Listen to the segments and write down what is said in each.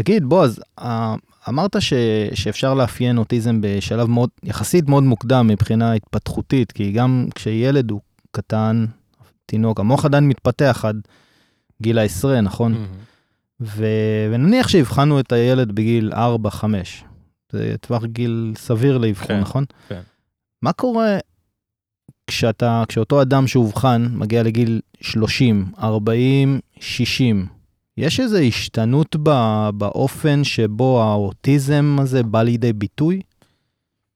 תגיד, בועז, אה, אמרת ש, שאפשר לאפיין אוטיזם בשלב מאוד, יחסית מאוד מוקדם מבחינה התפתחותית, כי גם כשילד הוא קטן, תינוק, המוח עדיין מתפתח עד גיל העשרה, נכון? Mm-hmm. ו... ונניח שהבחנו את הילד בגיל 4-5, זה טווח גיל סביר לאבחון, כן, נכון? כן. מה קורה כשאתה, כשאותו אדם שאובחן מגיע לגיל 30, 40, 60? יש איזו השתנות. באופן שבו האוטיזם הזה בא לידי ביטוי?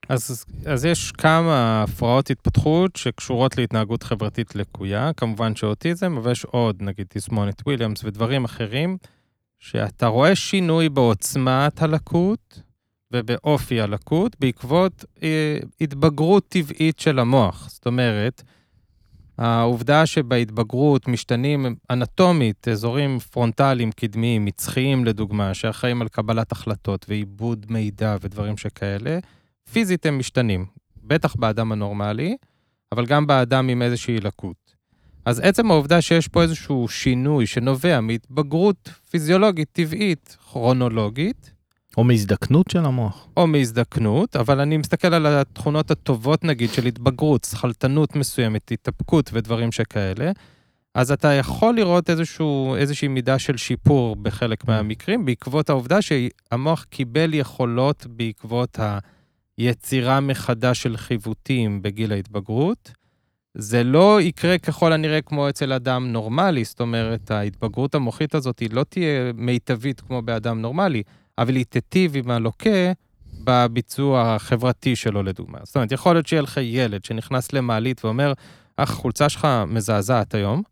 אז, אז יש כמה הפרעות התפתחות שקשורות להתנהגות חברתית לקויה, כמובן שאוטיזם, אבל יש עוד, נגיד תסמונת וויליאמס ודברים אחרים, שאתה רואה שינוי בעוצמת הלקות ובאופי הלקות בעקבות אה, התבגרות טבעית של המוח. זאת אומרת, העובדה שבהתבגרות משתנים אנטומית אזורים פרונטליים קדמיים, מצחיים לדוגמה, שאחראים על קבלת החלטות ועיבוד מידע ודברים שכאלה, פיזית הם משתנים, בטח באדם הנורמלי, אבל גם באדם עם איזושהי לקות. אז עצם העובדה שיש פה איזשהו שינוי שנובע מהתבגרות פיזיולוגית, טבעית, כרונולוגית, או מהזדקנות של המוח? או מהזדקנות, אבל אני מסתכל על התכונות הטובות, נגיד, של התבגרות, שכלתנות מסוימת, התאפקות ודברים שכאלה, אז אתה יכול לראות איזשהו, איזושהי מידה של שיפור בחלק מהמקרים, בעקבות העובדה שהמוח קיבל יכולות בעקבות היצירה מחדש של חיווטים בגיל ההתבגרות. זה לא יקרה ככל הנראה כמו אצל אדם נורמלי, זאת אומרת, ההתבגרות המוחית הזאת היא לא תהיה מיטבית כמו באדם נורמלי, אבל היא תיטיב עם הלוקה בביצוע החברתי שלו, לדוגמה. זאת אומרת, יכול להיות שיהיה לך ילד שנכנס למעלית ואומר, אך, החולצה שלך מזעזעת היום.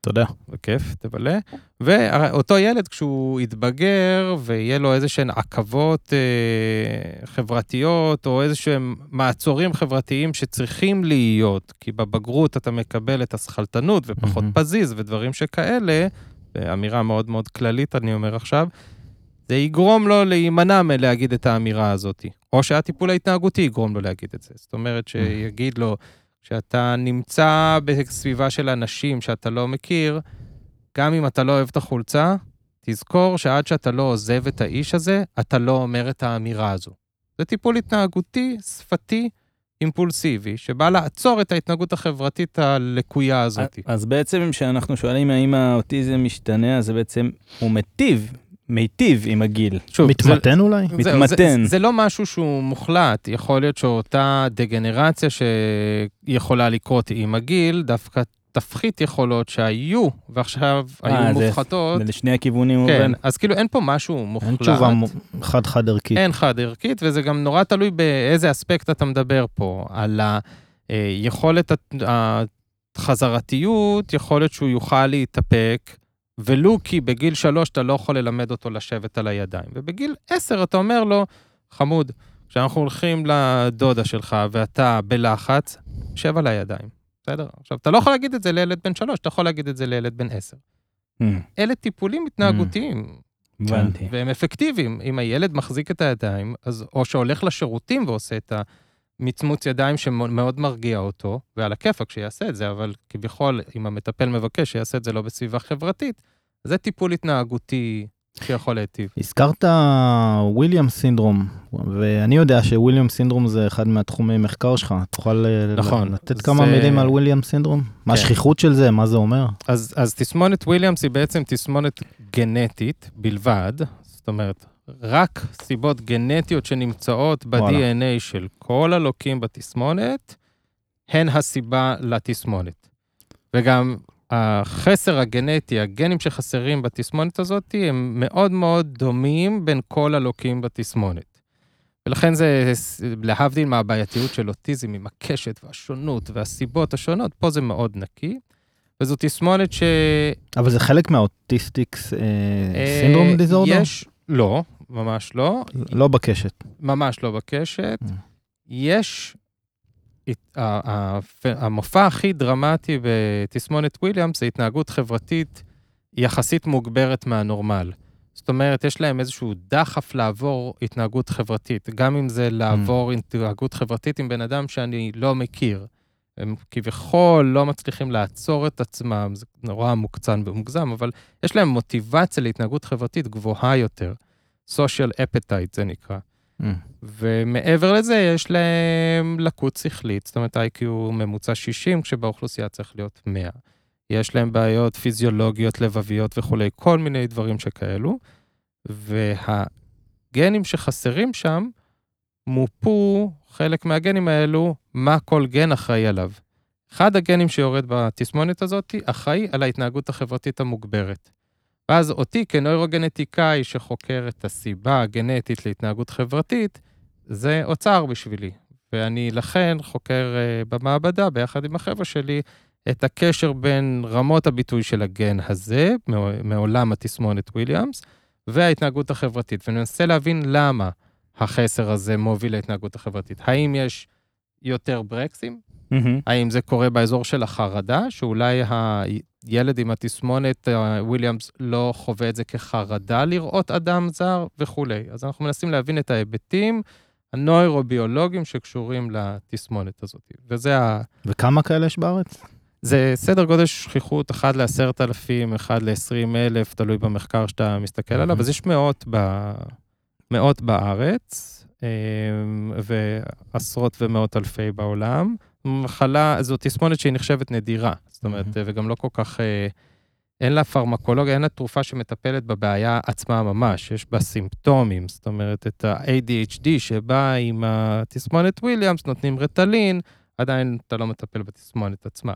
תודה. בכיף, תבלה. ואותו ילד, כשהוא יתבגר ויהיה לו איזה שהן עכבות אה, חברתיות, או איזה שהם מעצורים חברתיים שצריכים להיות, כי בבגרות אתה מקבל את השכלתנות ופחות מהמם. פזיז ודברים שכאלה, אמירה מאוד מאוד כללית, אני אומר עכשיו, זה יגרום לו להימנע מלהגיד את האמירה הזאת. או שהטיפול ההתנהגותי יגרום לו להגיד את זה. זאת אומרת, שיגיד לו, כשאתה נמצא בסביבה של אנשים שאתה לא מכיר, גם אם אתה לא אוהב את החולצה, תזכור שעד שאתה לא עוזב את האיש הזה, אתה לא אומר את האמירה הזו. זה טיפול התנהגותי, שפתי, אימפולסיבי, שבא לעצור את ההתנהגות החברתית הלקויה הזאת. אז בעצם כשאנחנו שואלים האם האוטיזם משתנה, אז זה בעצם הוא מיטיב, מיטיב עם הגיל. שוב, מתמתן אולי? זהו, מתמתן. זה, זה לא משהו שהוא מוחלט, יכול להיות שאותה דגנרציה שיכולה לקרות עם הגיל, דווקא תפחית יכולות שהיו, ועכשיו אה, היו זה- מופחתות. זה לשני הכיוונים כן, עובד. אז כאילו אין פה משהו מוחלט. אין תשובה מ- חד-חד ערכית. אין חד ערכית, וזה גם נורא תלוי באיזה אספקט אתה מדבר פה. על היכולת החזרתיות, יכול להיות שהוא יוכל להתאפק, ולו כי בגיל שלוש אתה לא יכול ללמד אותו לשבת על הידיים. ובגיל עשר אתה אומר לו, חמוד, כשאנחנו הולכים לדודה שלך ואתה בלחץ, שב על הידיים, בסדר? עכשיו, אתה לא יכול להגיד את זה לילד בן שלוש, אתה יכול להגיד את זה לילד בן עשר. Hmm, אלה טיפולים התנהגותיים. הבנתי. והם אפקטיביים. אם הילד מחזיק את הידיים, אז או שהולך לשירותים ועושה את המצמוץ ידיים שמאוד מרגיע אותו, ועל הכיפאק שיעשה את זה, אבל כביכול, אם המטפל מבקש שיעשה את זה לא בסביבה חברתית, זה טיפול התנהגותי שיכול להיטיב. הזכרת וויליאם סינדרום, ואני יודע שוויליאם סינדרום זה אחד מהתחומי מחקר שלך. תוכל אה, נכון. לתת כמה זה- מילים על וויליאם סינדרום? מה כן. השכיחות של זה? מה זה אומר? אז, אז תסמונת וויליאמס היא בעצם תסמונת גנטית בלבד, זאת אומרת, רק סיבות גנטיות שנמצאות. ב-DNA של כל הלוקים בתסמונת, הן הסיבה לתסמונת. וגם החסר הגנטי, הגנים שחסרים בתסמונת הזאת, הם מאוד מאוד דומים בין כל הלוקים בתסמונת. ולכן זה, להבדיל מהבעייתיות של אוטיזם עם הקשת והשונות והסיבות השונות, פה זה מאוד נקי. וזו תסמונת ש... אבל זה חלק מהאוטיסטיקס סינדרום דיזורדר? יש, לא, ממש לא. לא בקשת. ממש לא בקשת. Mm. יש... המופע הכי דרמטי בתסמונת וויליאמס זה התנהגות חברתית יחסית מוגברת מהנורמל. זאת אומרת, יש להם איזשהו דחף לעבור התנהגות חברתית, גם אם זה לעבור התנהגות חברתית עם בן אדם שאני לא מכיר. הם כביכול לא מצליחים לעצור את עצמם, זה נורא מוקצן ומוגזם, אבל יש להם מוטיבציה להתנהגות חברתית גבוהה יותר. Social appetite זה נקרא. Mm. ומעבר לזה, יש להם לקות שכלית, זאת אומרת, IQ ממוצע 60, כשבאוכלוסייה צריך להיות 100. יש להם בעיות פיזיולוגיות, לבביות וכולי, כל מיני דברים שכאלו. והגנים שחסרים שם, מופו, חלק מהגנים האלו, מה כל גן אחראי עליו. אחד הגנים שיורד בתסמונת הזאת, אחראי על ההתנהגות החברתית המוגברת. ואז אותי כנוירוגנטיקאי שחוקר את הסיבה הגנטית להתנהגות חברתית, זה אוצר בשבילי. ואני לכן חוקר uh, במעבדה, ביחד עם החבר'ה שלי, את הקשר בין רמות הביטוי של הגן הזה, מעולם התסמונת וויליאמס, וההתנהגות החברתית, וננסה להבין למה החסר הזה מוביל להתנהגות החברתית. האם יש יותר ברקסים? מהמם. האם זה קורה באזור של החרדה, שאולי הילד עם התסמונת אה, וויליאמס לא חווה את זה כחרדה לראות אדם זר וכולי. אז אנחנו מנסים להבין את ההיבטים הנוירוביולוגיים שקשורים לתסמונת הזאת. וזה ה... וכמה כאלה יש בארץ? זה סדר גודל שכיחות 1 ל-10,000, 1 ל-20,000, תלוי במחקר שאתה מסתכל עליו, מהמם. אז יש מאות, ב... מאות בארץ, אמ, ועשרות ומאות אלפי בעולם. מחלה, זו תסמונת שהיא נחשבת נדירה, זאת אומרת, מהמם. וגם לא כל כך, אה, אין לה פרמקולוגיה, אין לה תרופה שמטפלת בבעיה עצמה ממש, יש בה סימפטומים, זאת אומרת, את ה-ADHD שבא עם התסמונת וויליאמס, נותנים רטלין, עדיין אתה לא מטפל בתסמונת עצמה.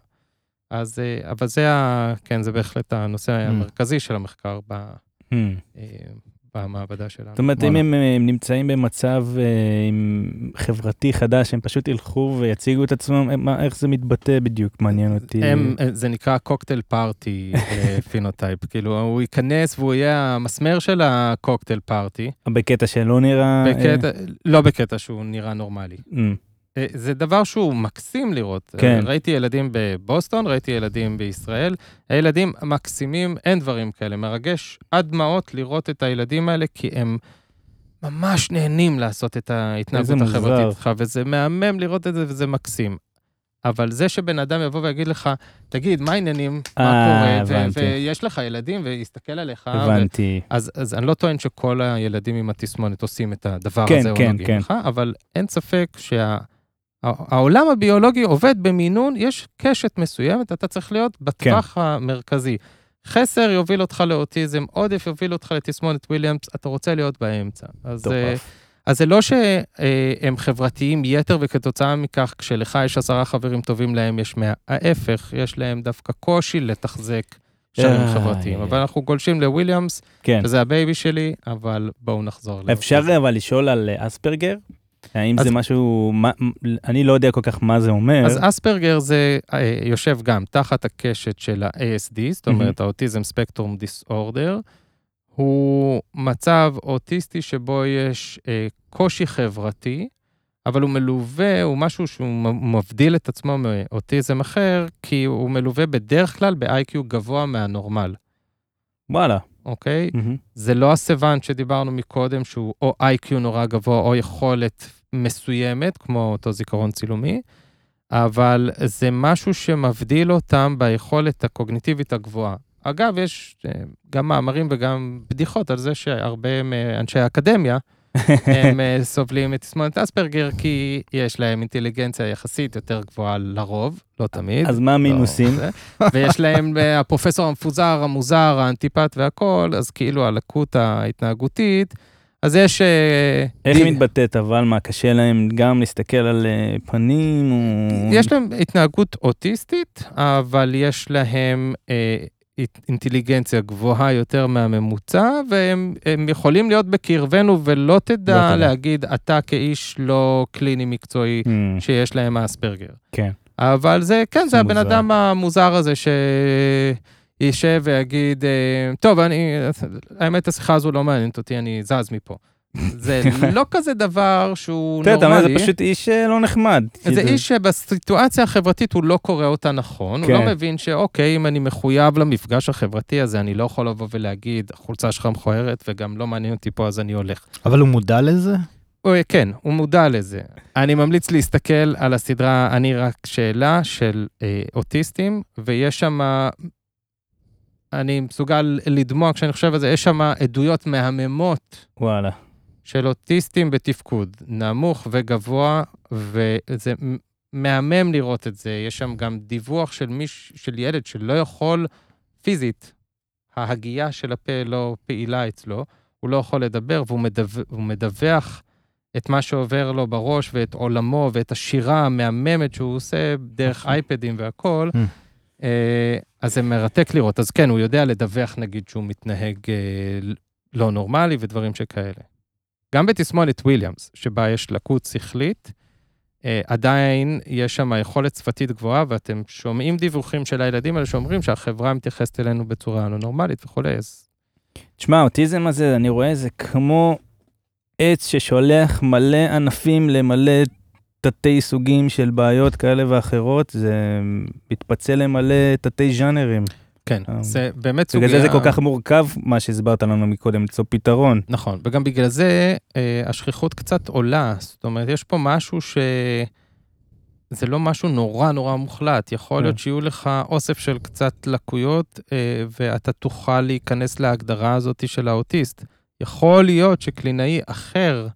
אז, אה, אבל זה, ה, כן, זה בהחלט הנושא המרכזי של המחקר ב, מהמם. במעבדה שלנו. זאת אומרת, אם. הם אה, נמצאים במצב אה, עם חברתי חדש, הם פשוט ילכו ויציגו את עצמם, מה- איך זה מתבטא בדיוק? מעניין אותי. הם, אה, זה נקרא cocktail party phenotype, כאילו הוא ייכנס והוא יהיה המסמר של ה cocktail party, בקטע שלא נראה... אה, בקטע, לא בקטע שהוא נראה נורמלי. זה דבר שהוא מקסים לראות. כן. אה, ראיתי ילדים בבוסטון, ראיתי ילדים בישראל. הילדים מקסימים, אין דברים כאלה. מרגש עד דמעות לראות את הילדים האלה, כי הם ממש נהנים לעשות את ההתנהגות. החברתית שלך, וזה מהמם לראות את זה וזה מקסים. אבל זה שבן אדם יבוא ויגיד לך, תגיד, מה העניינים, מה אה, קורה, ו-. ויש לך ילדים, ויסתכל עליך, ו- הבנתי. אז, אז אני לא טוען שכל הילדים עם התסמונת עושים את הדבר כן, הזה או כן, נוגעים כן. לך, אבל אין ספק שהעולם הביולוגי עובד במינון, יש קשת מסוימת, אתה צריך להיות בטווח המרכזי. חסר יוביל אותך לאוטיזם, עודף יוביל אותך לתסמונת וויליאמס, אתה רוצה להיות באמצע. אז, אה. אז זה לא שהם חברתיים יתר, וכתוצאה מכך, כשלך יש עשרה חברים טובים, להם יש מאה. ההפך, יש להם דווקא קושי לתחזק איי, חברתיים. אבל אנחנו גולשים לוויליאמס, כן. וזה ה baby שלי, אבל בואו נחזור. אפשר אבל לשאול על אה, אספרגר? האם אז- זה משהו, מה- אני לא יודע כל כך מה זה אומר. אז אספרגר זה אה, יושב גם תחת הקשת של ה-ASD, זאת אומרת, האוטיזם ספקטרום דיסאורדר. הוא מצב אוטיסטי שבו יש אה, קושי חברתי, אבל הוא מלווה, הוא משהו שהוא מבדיל את עצמו מאוטיזם אחר, כי הוא מלווה בדרך כלל ב-IQ גבוה מהנורמל, וואלה. אוקיי? מהמם. זה לא הסוונט שדיברנו מקודם, שהוא או איי-קיו נורא גבוה או יכולת מסוימת, כמו אותו זיכרון צילומי, אבל זה משהו שמבדיל אותם ביכולת הקוגניטיבית הגבוהה. אגב, יש אה, גם מאמרים וגם בדיחות על זה שהרבה מאנשי האקדמיה, הם אה, סובלים מתסמונת אספרגר, כי יש להם אינטליגנציה יחסית יותר גבוהה לרוב, לא תמיד. אז מה המינוסים? לא, זה. ויש להם, אה, הפרופסור המפוזר, המוזר, האנטיפט והכל, אז כאילו הלקות ההתנהגותית, אז יש... אה, איך היא מתבטאת, אבל מה, קשה להם גם להסתכל על פנים או... יש להם התנהגות אוטיסטית, אבל יש להם אה, אינטליגנציה גבוהה יותר מהממוצע, והם הם יכולים להיות בקרבנו ולא תדע לא. להגיד, אתה כאיש לא קליני מקצועי, אמ, שיש להם אספרגר. כן. אבל זה, כן, זה הבן מוזר. אדם המוזר הזה שישב ויגיד, אה, טוב, אני, האמת, השיחה הזו לא מעניינת אותי, אני זז מפה. זה לא כזה דבר שהוא תראה, אתה אומר, זה נורמלי. פשוט איש אה, לא נחמד. זה כאילו, איש שבסיטואציה החברתית הוא לא קורא אותה נכון, הוא כן. לא מבין שאוקיי, אם אני מחויב למפגש החברתי הזה, אני לא יכול לבוא ולהגיד, החולצה שלך מכוערת וגם לא מעניין אותי פה, אז אני הולך. אבל הוא מודע לזה? כן, הוא מודע לזה. אני ממליץ להסתכל על הסדרה "אני רק שאלה" של אה, אוטיסטים, ויש שם אני מסוגל לדמוע כשאני חושב על זה, יש שם עדויות מהממות וואלה. של אוטיסטים בתפקוד, נמוך וגבוה, וזה מהמם לראות את זה. יש שם גם דיווח של, מיש, של ילד שלא יכול פיזית, ההגייה של הפה לא פעילה אצלו, הוא לא יכול לדבר, והוא מדו, מדווח את מה שעובר לו בראש ואת עולמו ואת השירה המהממת שהוא עושה דרך אייפדים והכול. Mm. אה, אז זה מרתק לראות. אז כן, הוא יודע לדווח, נגיד, שהוא מתנהג אה, לא נורמלי ודברים שכאלה. גם בתסמונת וויליאמס, שבה יש לקות שכלית, אה, עדיין יש שם יכולת שפתית גבוהה, ואתם שומעים דיווחים של הילדים האלה שאומרים שהחברה מתייחסת אלינו בצורה לא נורמלית וכולי, אז תשמע, האוטיזם הזה, אני רואה זה כמו עץ ששולח מלא ענפים למלא תתי סוגים של בעיות כאלה ואחרות, זה מתפצל למלא תתי ז'אנרים. כן, אה, זה באמת בגלל סוגיה... זה זה כל כך מורכב, מה שהסברת לנו מקודם, למצוא פתרון. נכון, וגם בגלל זה אה, השכיחות קצת עולה. זאת אומרת, יש פה משהו ש... זה לא משהו נורא נורא מוחלט. יכול להיות כן. שיהיו לך אוסף של קצת לקויות, אה, ואתה תוכל להיכנס להגדרה הזאת של האוטיסט. יכול להיות שקלינאי אחר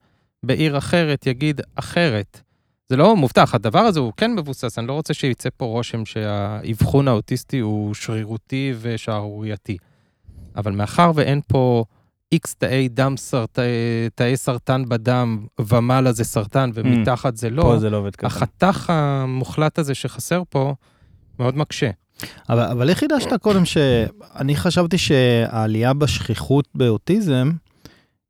בעיר אחרת יגיד אחרת. זה לא מובטח, הדבר הזה הוא כן מבוסס, אני לא רוצה שיצא פה רושם שהאבחון האוטיסטי הוא שרירותי ושערורייתי. אבל מאחר ואין פה איקס תאי דם, סרט... תאי סרטן בדם ומעלה זה סרטן ומתחת זה לא, פה זה לא עובד ככה. החתך המוחלט הזה שחסר פה מאוד מקשה. אבל, אבל איך חידשת קודם שאני חשבתי שהעלייה בשכיחות באוטיזם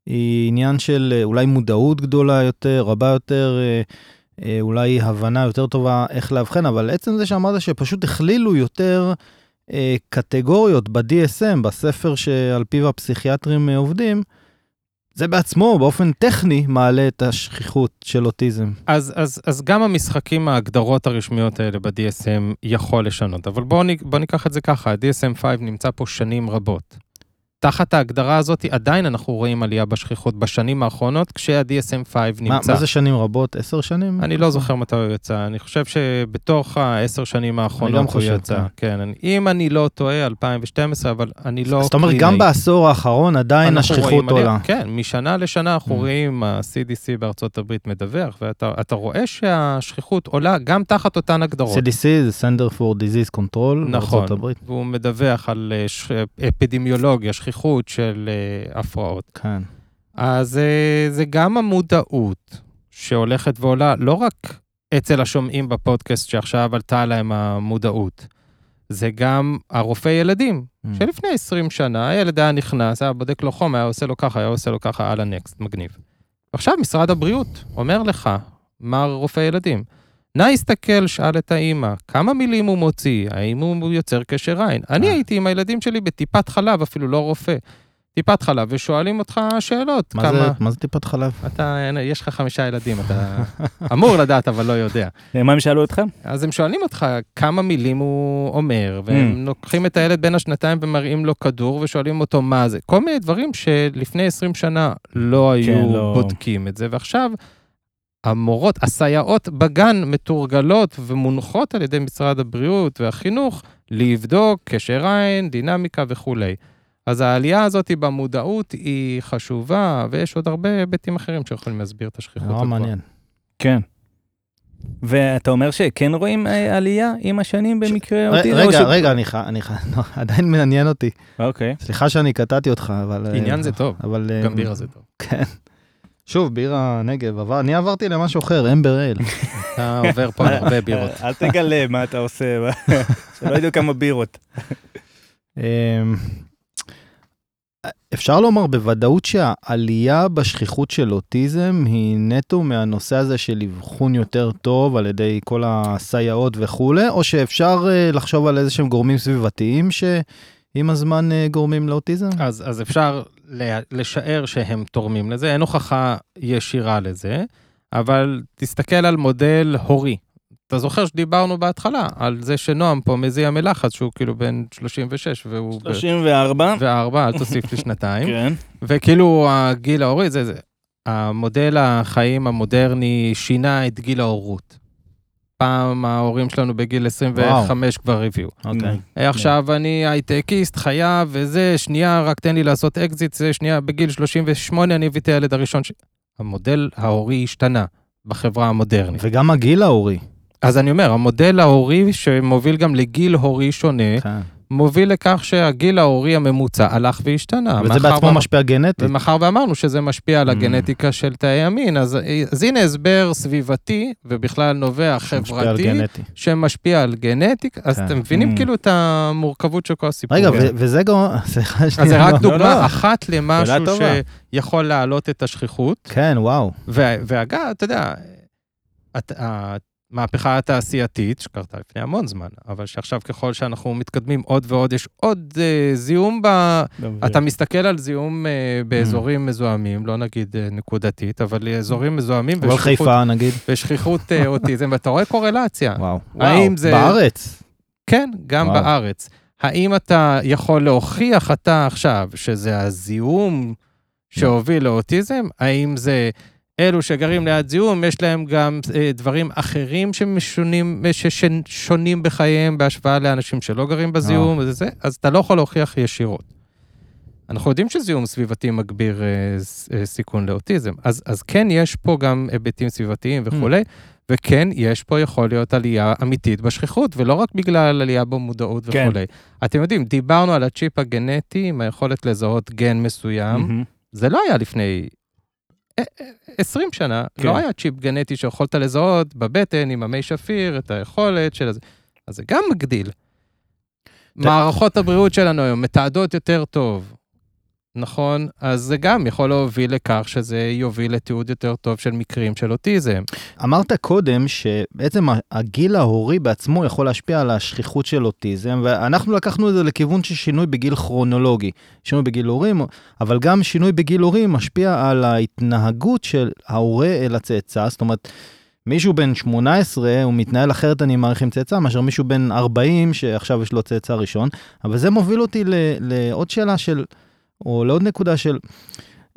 היא עניין של אולי מודעות גדולה יותר, רבה יותר, אה, אולי הבנה יותר טובה איך לאבחן, אבל עצם זה שאמרת שפשוט הכלילו יותר אה, קטגוריות ב-DSM, בספר שעל פיו הפסיכיאטרים אה, עובדים, זה בעצמו באופן טכני מעלה את השכיחות של אוטיזם. אז, אז, אז גם המשחקים, ההגדרות הרשמיות האלה ב-DSM יכול לשנות, אבל בואו בוא ניקח את זה ככה, ה-DSM-5 נמצא פה שנים רבות. תחת ההגדרה הזאת עדיין אנחנו רואים עלייה בשכיחות בשנים האחרונות, כשה-DSM-5 מה, נמצא. מה זה שנים רבות? עשר שנים? אני לא זוכר מתי הוא יצא, אני חושב שבתוך העשר שנים האחרונות הוא יצא. כן. כן, אני, אם אני לא טועה, 2012, אבל אני לא... זאת אומרת, גם. בעשור האחרון עדיין השכיחות. עולה. כן, משנה לשנה אנחנו Mm. רואים, ה-CDC בארצות הברית מדווח, ואתה אתה רואה שהשכיחות עולה גם תחת אותן הגדרות. CDC זה Center for Disease Control נכון, בארצות הברית. והוא מדווח על אה, ש... אפידמיולוגיה, שכיחות של אה, הפרעות. כן. אז אה, זה גם המודעות שהולכת ועולה, לא רק אצל השומעים בפודקאסט שעכשיו עלתה להם המודעות, זה גם הרופא ילדים, Mm. שלפני 20 שנה הילד היה נכנס, היה בודק לו חום, היה עושה לו ככה, היה עושה לו ככה, על הנקסט, מגניב. עכשיו משרד הבריאות אומר לך, מר רופא ילדים, נא הסתכל, שאל את האימא, כמה מילים הוא מוציא, האם הוא יוצר קשר עין. אני אה. הייתי עם הילדים שלי בטיפת חלב, אפילו לא רופא. טיפת חלב, ושואלים אותך שאלות, מה כמה... זה- מה זה טיפת חלב? אתה, יש לך חמישה ילדים, אתה אמור לדעת, אבל לא יודע. מה הם שאלו אותך? אז הם שואלים אותך כמה מילים הוא אומר, והם Mm. לוקחים את הילד בין השנתיים ומראים לו כדור ושואלים אותו מה זה. כל מיני דברים שלפני 20 שנה לא היו לא. בודקים את זה, ועכשיו המורות, הסייעות בגן מתורגלות ומונחות על ידי משרד הבריאות והחינוך לבדוק קשר עין, דינמיקה וכולי. אז העלייה הזאת במודעות היא חשובה, ויש עוד הרבה היבטים אחרים שיכולים להסביר את השכיחות נורא. מעניין. כן. ואתה אומר שכן רואים אה, עלייה עם השנים במקרה ר- אוטיזם? או רגע, ש- רגע, אני חי... אני חי... לא, עדיין מעניין אותי. אוקיי. סליחה שאני קטעתי אותך, אבל... אה, עניין זה טוב, אבל... אה, גם בירה זה טוב. כן. שוב, בירה נגב, אבל אני עברתי למשהו אחר, אמבר אייל. אתה עובר פה הרבה בירות. אל תגלה מה אתה עושה, שלא ידעו כמה בירות. אמ, אפשר לומר בוודאות שהעלייה בשכיחות של אוטיזם היא נטו מהנושא הזה של אבחון יותר טוב על ידי כל הסייעות וכולי, או שאפשר אה, לחשוב על איזה שהם גורמים סביבתיים שעם הזמן אה, גורמים לאוטיזם? אז, אז אפשר לשער שהם תורמים לזה, אין הוכחה ישירה לזה, אבל תסתכל על מודל הורי. אתה זוכר שדיברנו בהתחלה על זה שנועם פה מזיע מלחץ, שהוא כאילו בן 36 והוא... ב- 34. וארבע, אל תוסיף לי שנתיים. כן. וכאילו הגיל ההורי, זה, זה, המודל החיים המודרני שינה את גיל ההורות. פעם ההורים שלנו בגיל 25 כבר הביאו. אוקיי. עכשיו אני הייטקיסט, חייב וזה, שנייה, רק תן לי לעשות אקזיט, זה שנייה, בגיל 38 אני אביא את הילד הראשון. ש... המודל ההורי השתנה בחברה המודרנית. וגם הגיל ההורי. אז אני אומר, המודל ההורי שמוביל גם לגיל הורי שונה, כן. מוביל לכך שהגיל ההורי הממוצע הלך והשתנה. וזה בעצמו ואמר- משפיע גנטית. ומאחר ואמרנו שזה משפיע על Mm. הגנטיקה של תאי המין, אז, אז הנה הסבר סביבתי, ובכלל נובע חברתי. שמשפיע על גנטיקה, אז כן. אתם מבינים Mm. כאילו את המורכבות של כל הסיפור. רגע. ו- וזה גם... אז. זה רק לא. דוגמה לא. אחת שאלה למשהו. שיכול להעלות את השכיחות. כן, וואו. ואגב, אתה יודע, המהפכה התעשייתית, שקרתה לפני המון זמן, אבל שעכשיו ככל שאנחנו מתקדמים עוד ועוד, יש עוד אה, זיהום ב... אתה מסתכל על זיהום אה, באזורים מזוהמים, לא נגיד אה, נקודתית, אבל אזורים מזוהמים אבל חיפה, נגיד. ושכיחות אה, אוטיזם, ואתה רואה קורלציה. וואו. וואו, זה- בארץ? כן, גם וואו. בארץ. האם אתה יכול להוכיח אתה עכשיו שזה הזיהום שהוביל לאוטיזם? האם זה אלו שגרים ליד זיהום, יש להם גם אה, דברים אחרים שמשונים, ששונים בחייהם בהשוואה לאנשים שלא גרים בזיהום, וזה, אז אתה לא יכול להוכיח ישירות. אנחנו יודעים שזיהום סביבתי מגביר אה, ס- אה, סיכון לאוטיזם, אז, אז כן יש פה גם היבטים סביבתיים וכולי, וכן יש פה יכול להיות עלייה אמיתית בשכיחות, ולא רק בגלל עלייה במודעות כן. וכולי. אתם יודעים, דיברנו על הצ'יפ הגנטי עם היכולת לזהות גן מסוים, מהמם. זה לא היה לפני אה, אה, 20 שנה, כן. לא היה צ'יפ גנטי שיכולת לזהות בבטן עם המי שפיר, את היכולת של זה. אז זה גם מגדיל. מערכות הבריאות שלנו היום מתעדות יותר טוב, נכון? אז זה גם יכול להוביל לכך שזה יוביל לתיעוד יותר טוב של מקרים של אוטיזם. אמרת קודם שבעצם הגיל ההורי בעצמו יכול להשפיע על השכיחות של אוטיזם, ואנחנו לקחנו את זה לכיוון של שינוי בגיל כרונולוגי. שינוי בגיל הורים, אבל גם שינוי בגיל הורים משפיע על ההתנהגות של ההורה אל הצאצא, זאת אומרת, מישהו בן 18, הוא מתנהל אחרת, אני מעריך עם צאצא, מאשר מישהו בן 40, שעכשיו יש לו צאצא ראשון. אבל זה מוביל אותי לעוד שאלה של, או לעוד נקודה של,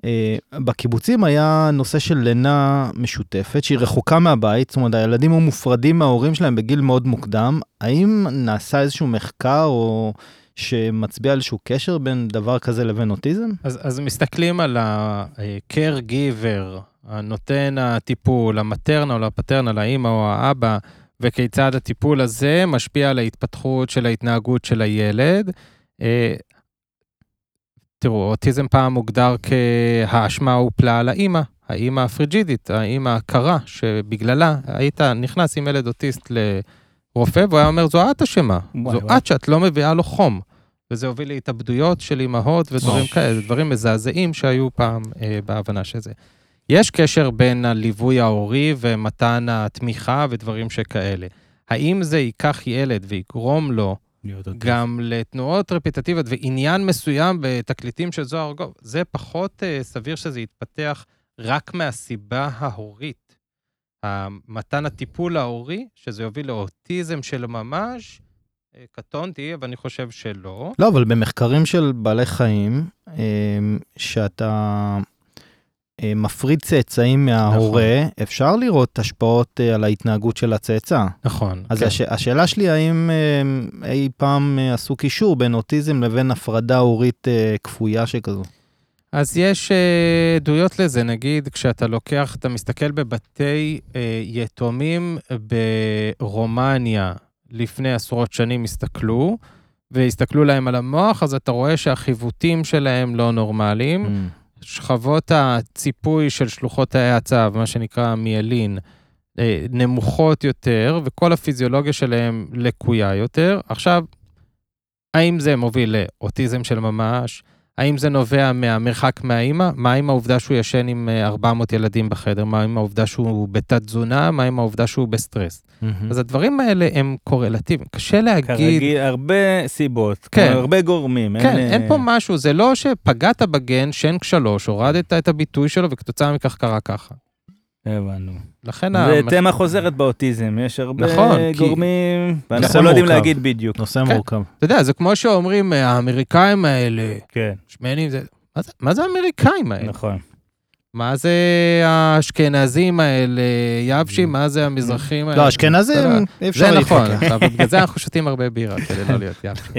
אה, בקיבוצים היה נושא של לינה משותפת שהיא רחוקה מהבית, זאת אומרת הילדים היו מופרדים מההורים שלהם בגיל מאוד מוקדם. האם נעשה איזשהו מחקר או שמצביע על איזשהו קשר בין דבר כזה לבין אוטיזם? אז, אז מסתכלים על ה-care giver, הנותן הטיפול, המטרנל או הפטרנל, האמא או האבא, וכיצד הטיפול הזה משפיע על ההתפתחות של ההתנהגות של הילד. אה, תראו, אוטיזם פעם מוגדר כהאשמה הופלה על האימא, האימא הפריג'ידית, האימא הקרה, שבגללה היית נכנס עם ילד אוטיסט לרופא, והוא היה אומר, זו את אשמה, זו. את שאת לא מביאה לו חום. וזה הוביל להתאבדויות של אימהות ודברים. כאלה, דברים מזעזעים שהיו פעם אה, בהבנה של זה. יש קשר בין הליווי ההורי ומתן התמיכה ודברים שכאלה. האם זה ייקח ילד ויגרום לו להיות אוטיסט. גם לתנועות רפיטטיביות ועניין מסוים בתקליטים של זוהר גוב, זה פחות uh, סביר שזה יתפתח רק מהסיבה ההורית. מתן הטיפול ההורי, שזה יוביל לאוטיזם של ממש, uh, קטונתי, אבל אני חושב שלא. לא, אבל במחקרים של בעלי חיים, אה, שאתה אה, מפריד צאצאים מההורה, אפשר לראות השפעות אה, על ההתנהגות של הצאצא. נכון. אז כן. הש... השאלה שלי, האם אה, אי פעם אה, עשו קישור בין אוטיזם לבין הפרדה הורית אה, כפויה שכזו? אז יש אה, עדויות לזה, נגיד, כשאתה לוקח, אתה מסתכל בבתי אה, יתומים ברומניה, לפני עשרות שנים הסתכלו, והסתכלו להם על המוח, אז אתה רואה שהחיווטים שלהם לא נורמליים. Mm. שכבות הציפוי של שלוחות תאי הצו, מה שנקרא מיילין, אה, נמוכות יותר, וכל הפיזיולוגיה שלהם לקויה יותר. עכשיו, האם זה מוביל לאוטיזם של ממש? האם זה נובע מהמרחק מהאימא? מה עם העובדה שהוא ישן עם אה, 400 ילדים בחדר? מה עם העובדה שהוא בתת-תזונה? מה עם העובדה שהוא בסטרס? מהמם. אז הדברים האלה הם קורלטיביים. קשה להגיד... כרגיל, הרבה סיבות, כן. הרבה גורמים. כן, אה, אין פה משהו, זה לא שפגעת בגן, שן שלוש, הורדת את הביטוי שלו וכתוצאה מכך קרה ככה. הבנו. לכן זה המח- תמה חוזרת באוטיזם, יש הרבה נכון, כי- גורמים, ואנחנו נושא לא יודעים. להגיד בדיוק. נושא כן. מורכב. אתה יודע, זה כמו שאומרים, אה, האמריקאים האלה, כן, שמנים, זה... מה זה, מה זה האמריקאים האלה? נכון. מה זה האשכנזים האלה, יבשים, מה זה המזרחים האלה? לא, אשכנזים, אי אפשר זה נכון, בגלל זה אנחנו שותים הרבה בירה, כדי לא להיות יבשים.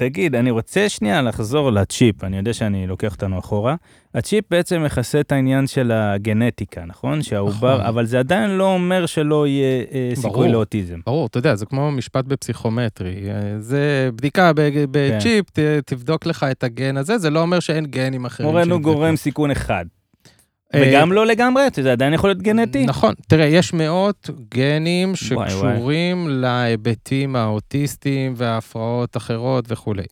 תגיד, אני רוצה שנייה לחזור לצ'יפ, אני יודע שאני לוקח אותנו אחורה. הצ'יפ בעצם מכסה את העניין של הגנטיקה, נכון? שהעובר, נכון. אבל זה עדיין לא אומר שלא יהיה אה, סיכוי ברור. לאוטיזם. ברור, אתה יודע, זה כמו משפט בפסיכומטרי. אה, זה בדיקה ב- בצ'יפ, ת- תבדוק לך את הגן הזה, זה לא אומר שאין גנים אחרים. מורנו. גורם סיכון אחד. אה, וגם לא לגמרי, זה עדיין יכול להיות גנטי. נכון, תראה, יש מאות גנים וואי, שקשורים להיבטים האוטיסטיים והפרעות אחרות וכולי.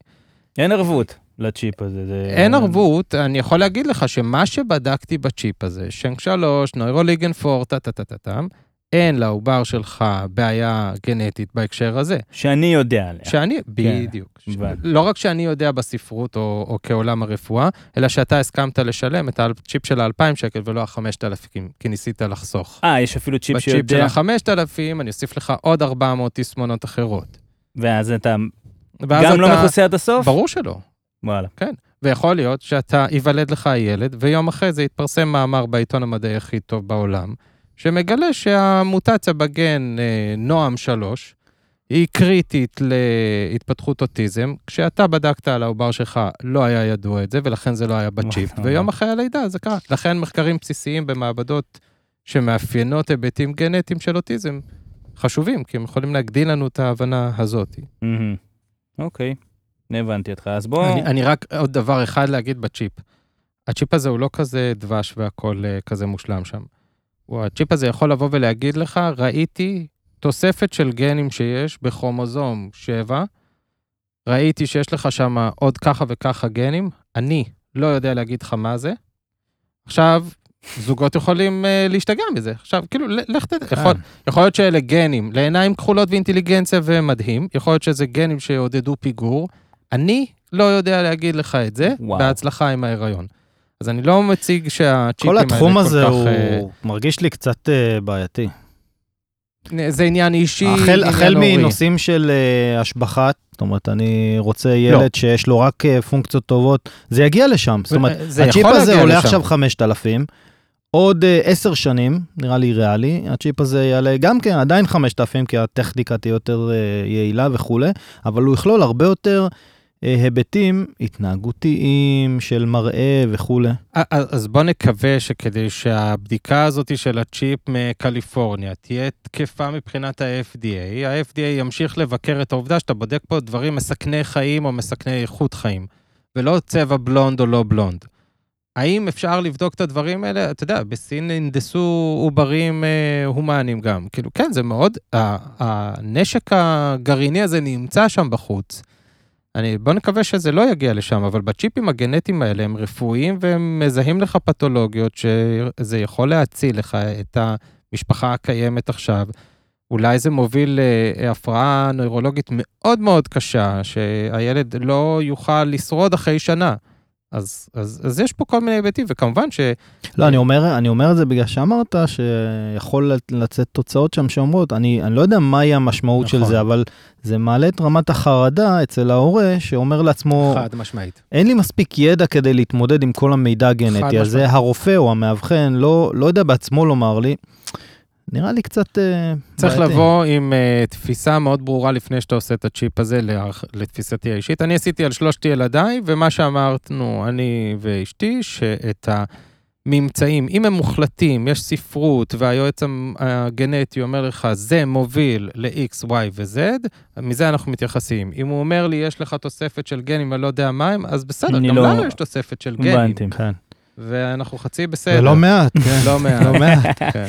אין ערבות לצ'יפ הזה. זה- אין ערבות, אני יכול להגיד לך שמה שבדקתי בצ'יפ הזה, שנק 3, נוירוליגן 4, טה-טה-טה-טם, אין לעובר שלך בעיה גנטית בהקשר הזה. שאני יודע עליה. שאני, בדיוק. ש- הבנתי. לא רק שאני יודע בספרות או, או כעולם הרפואה, אלא שאתה הסכמת לשלם את הצ'יפ של ה-2,000 שקל ולא ה-5,000, כי ניסית לחסוך. אה, יש אפילו צ'יפ בצ'יפ של שיודע, ה-5,000 אני אוסיף לך עוד 400 תסמונות אחרות. ואז אתה ואז גם לא אתה- מכוסה עד הסוף? ברור שלא. וואלה. ויכול להיות שאתה, ייוולד לך ילד, ויום אחרי זה יתפרסם מאמר בעיתון המדעי הכי טוב בעולם, שמגלה שהמוטציה בגן אה, נועם 3 היא קריטית להתפתחות אוטיזם. כשאתה בדקת על העובר שלך, לא היה ידוע את זה, ולכן זה לא היה בצ'יפ, וואו. ויום אחרי הלידה זה קרה. לכן מחקרים בסיסיים במעבדות שמאפיינות היבטים גנטיים של אוטיזם חשובים, כי הם יכולים להגדיל לנו את ההבנה הזאת. אוקיי, הבנתי אותך. אז בוא... אני, אני רק עוד דבר אחד להגיד בצ'יפ. הצ'יפ הזה הוא לא כזה דבש והכל אה, כזה מושלם שם. הצ'יפ הזה יכול לבוא ולהגיד לך, ראיתי תוספת של גנים שיש בכרומוזום 7, ראיתי שיש לך שם עוד ככה וככה גנים, אני לא יודע להגיד לך מה זה. עכשיו, זוגות יכולים uh, להשתגע מזה. עכשיו, כאילו, לך תדע, יכול, יכול להיות שאלה גנים לעיניים כחולות ואינטליגנציה ומדהים, יכול להיות שזה גנים שיעודדו פיגור. אני לא יודע להגיד לך את זה, וואו. בהצלחה עם ההיריון. אז אני לא מציג שהצ'יפים כל האלה כל כך... התחום הזה הוא אה, מרגיש לי קצת אה, בעייתי. זה עניין אישי, החל, עניין החל. מנושאים של אה, השבחת, זאת אומרת, אני רוצה לא. ילד שיש לו רק אה, פונקציות טובות, זה יגיע לשם. זאת אומרת, הצ'יפ הזה עולה לשם. עכשיו 5,000, עוד עשר שנים, נראה לי ריאלי, הצ'יפ הזה יעלה גם כן עדיין 5,000, כי הטכניקה תהיה יותר אה, יעילה וכולי, אבל הוא יכלול הרבה יותר היבטים התנהגותיים של מראה וכולי. אז בוא נקווה שכדי שהבדיקה הזאת של הצ'יפ מקליפורניה תהיה תקפה מבחינת ה-FDA, ה-FDA ימשיך לבקר את העובדה שאתה בודק פה דברים מסכני חיים או מסכני איכות חיים, ולא צבע בלונד או לא בלונד. האם אפשר לבדוק את הדברים האלה? אתה יודע, בסין הנדסו עוברים אה, הומניים גם. כאילו, כן, זה מאוד, הנשק הגרעיני הזה נמצא שם בחוץ. אני, בוא נקווה שזה לא יגיע לשם, אבל בצ'יפים הגנטיים האלה הם רפואיים והם מזהים לך פתולוגיות שזה יכול להציל לך את המשפחה הקיימת עכשיו. אולי זה מוביל להפרעה נוירולוגית מאוד מאוד קשה, שהילד לא יוכל לשרוד אחרי שנה. אז, אז, אז יש פה כל מיני היבטים, וכמובן ש... לא, אני אומר, אני אומר את זה בגלל שאמרת שיכול לצאת תוצאות שם שאומרות, אני, אני לא יודע מהי המשמעות של נכון. זה, אבל זה מעלה את רמת החרדה אצל ההורה, שאומר לעצמו, חד משמעית. אין לי מספיק ידע כדי להתמודד עם כל המידע הגנטי הזה, משמעית. הרופא או המאבחן לא, לא יודע בעצמו לומר לי. נראה לי קצת אה, צריך בעייתי. לבוא עם uh, תפיסה מאוד ברורה לפני שאתה עושה את הצ'יפ הזה להערכ- לתפיסתי האישית. אני עשיתי על שלושת ילדיי, ומה שאמרנו, אני ואשתי, שאת הממצאים, אם הם מוחלטים, יש ספרות, והיועץ הגנטי אומר לך, זה מוביל ל-X, Y ו-Z, מזה אנחנו מתייחסים. אם הוא אומר לי, יש לך תוספת של גנים, אני לא יודע מה הם, אז בסדר, אני גם לא- לנו יש תוספת של גנים, הבנתי. כן. ואנחנו חצי בסדר. זה לא מעט, כן. לא מעט. לא מעט. כן.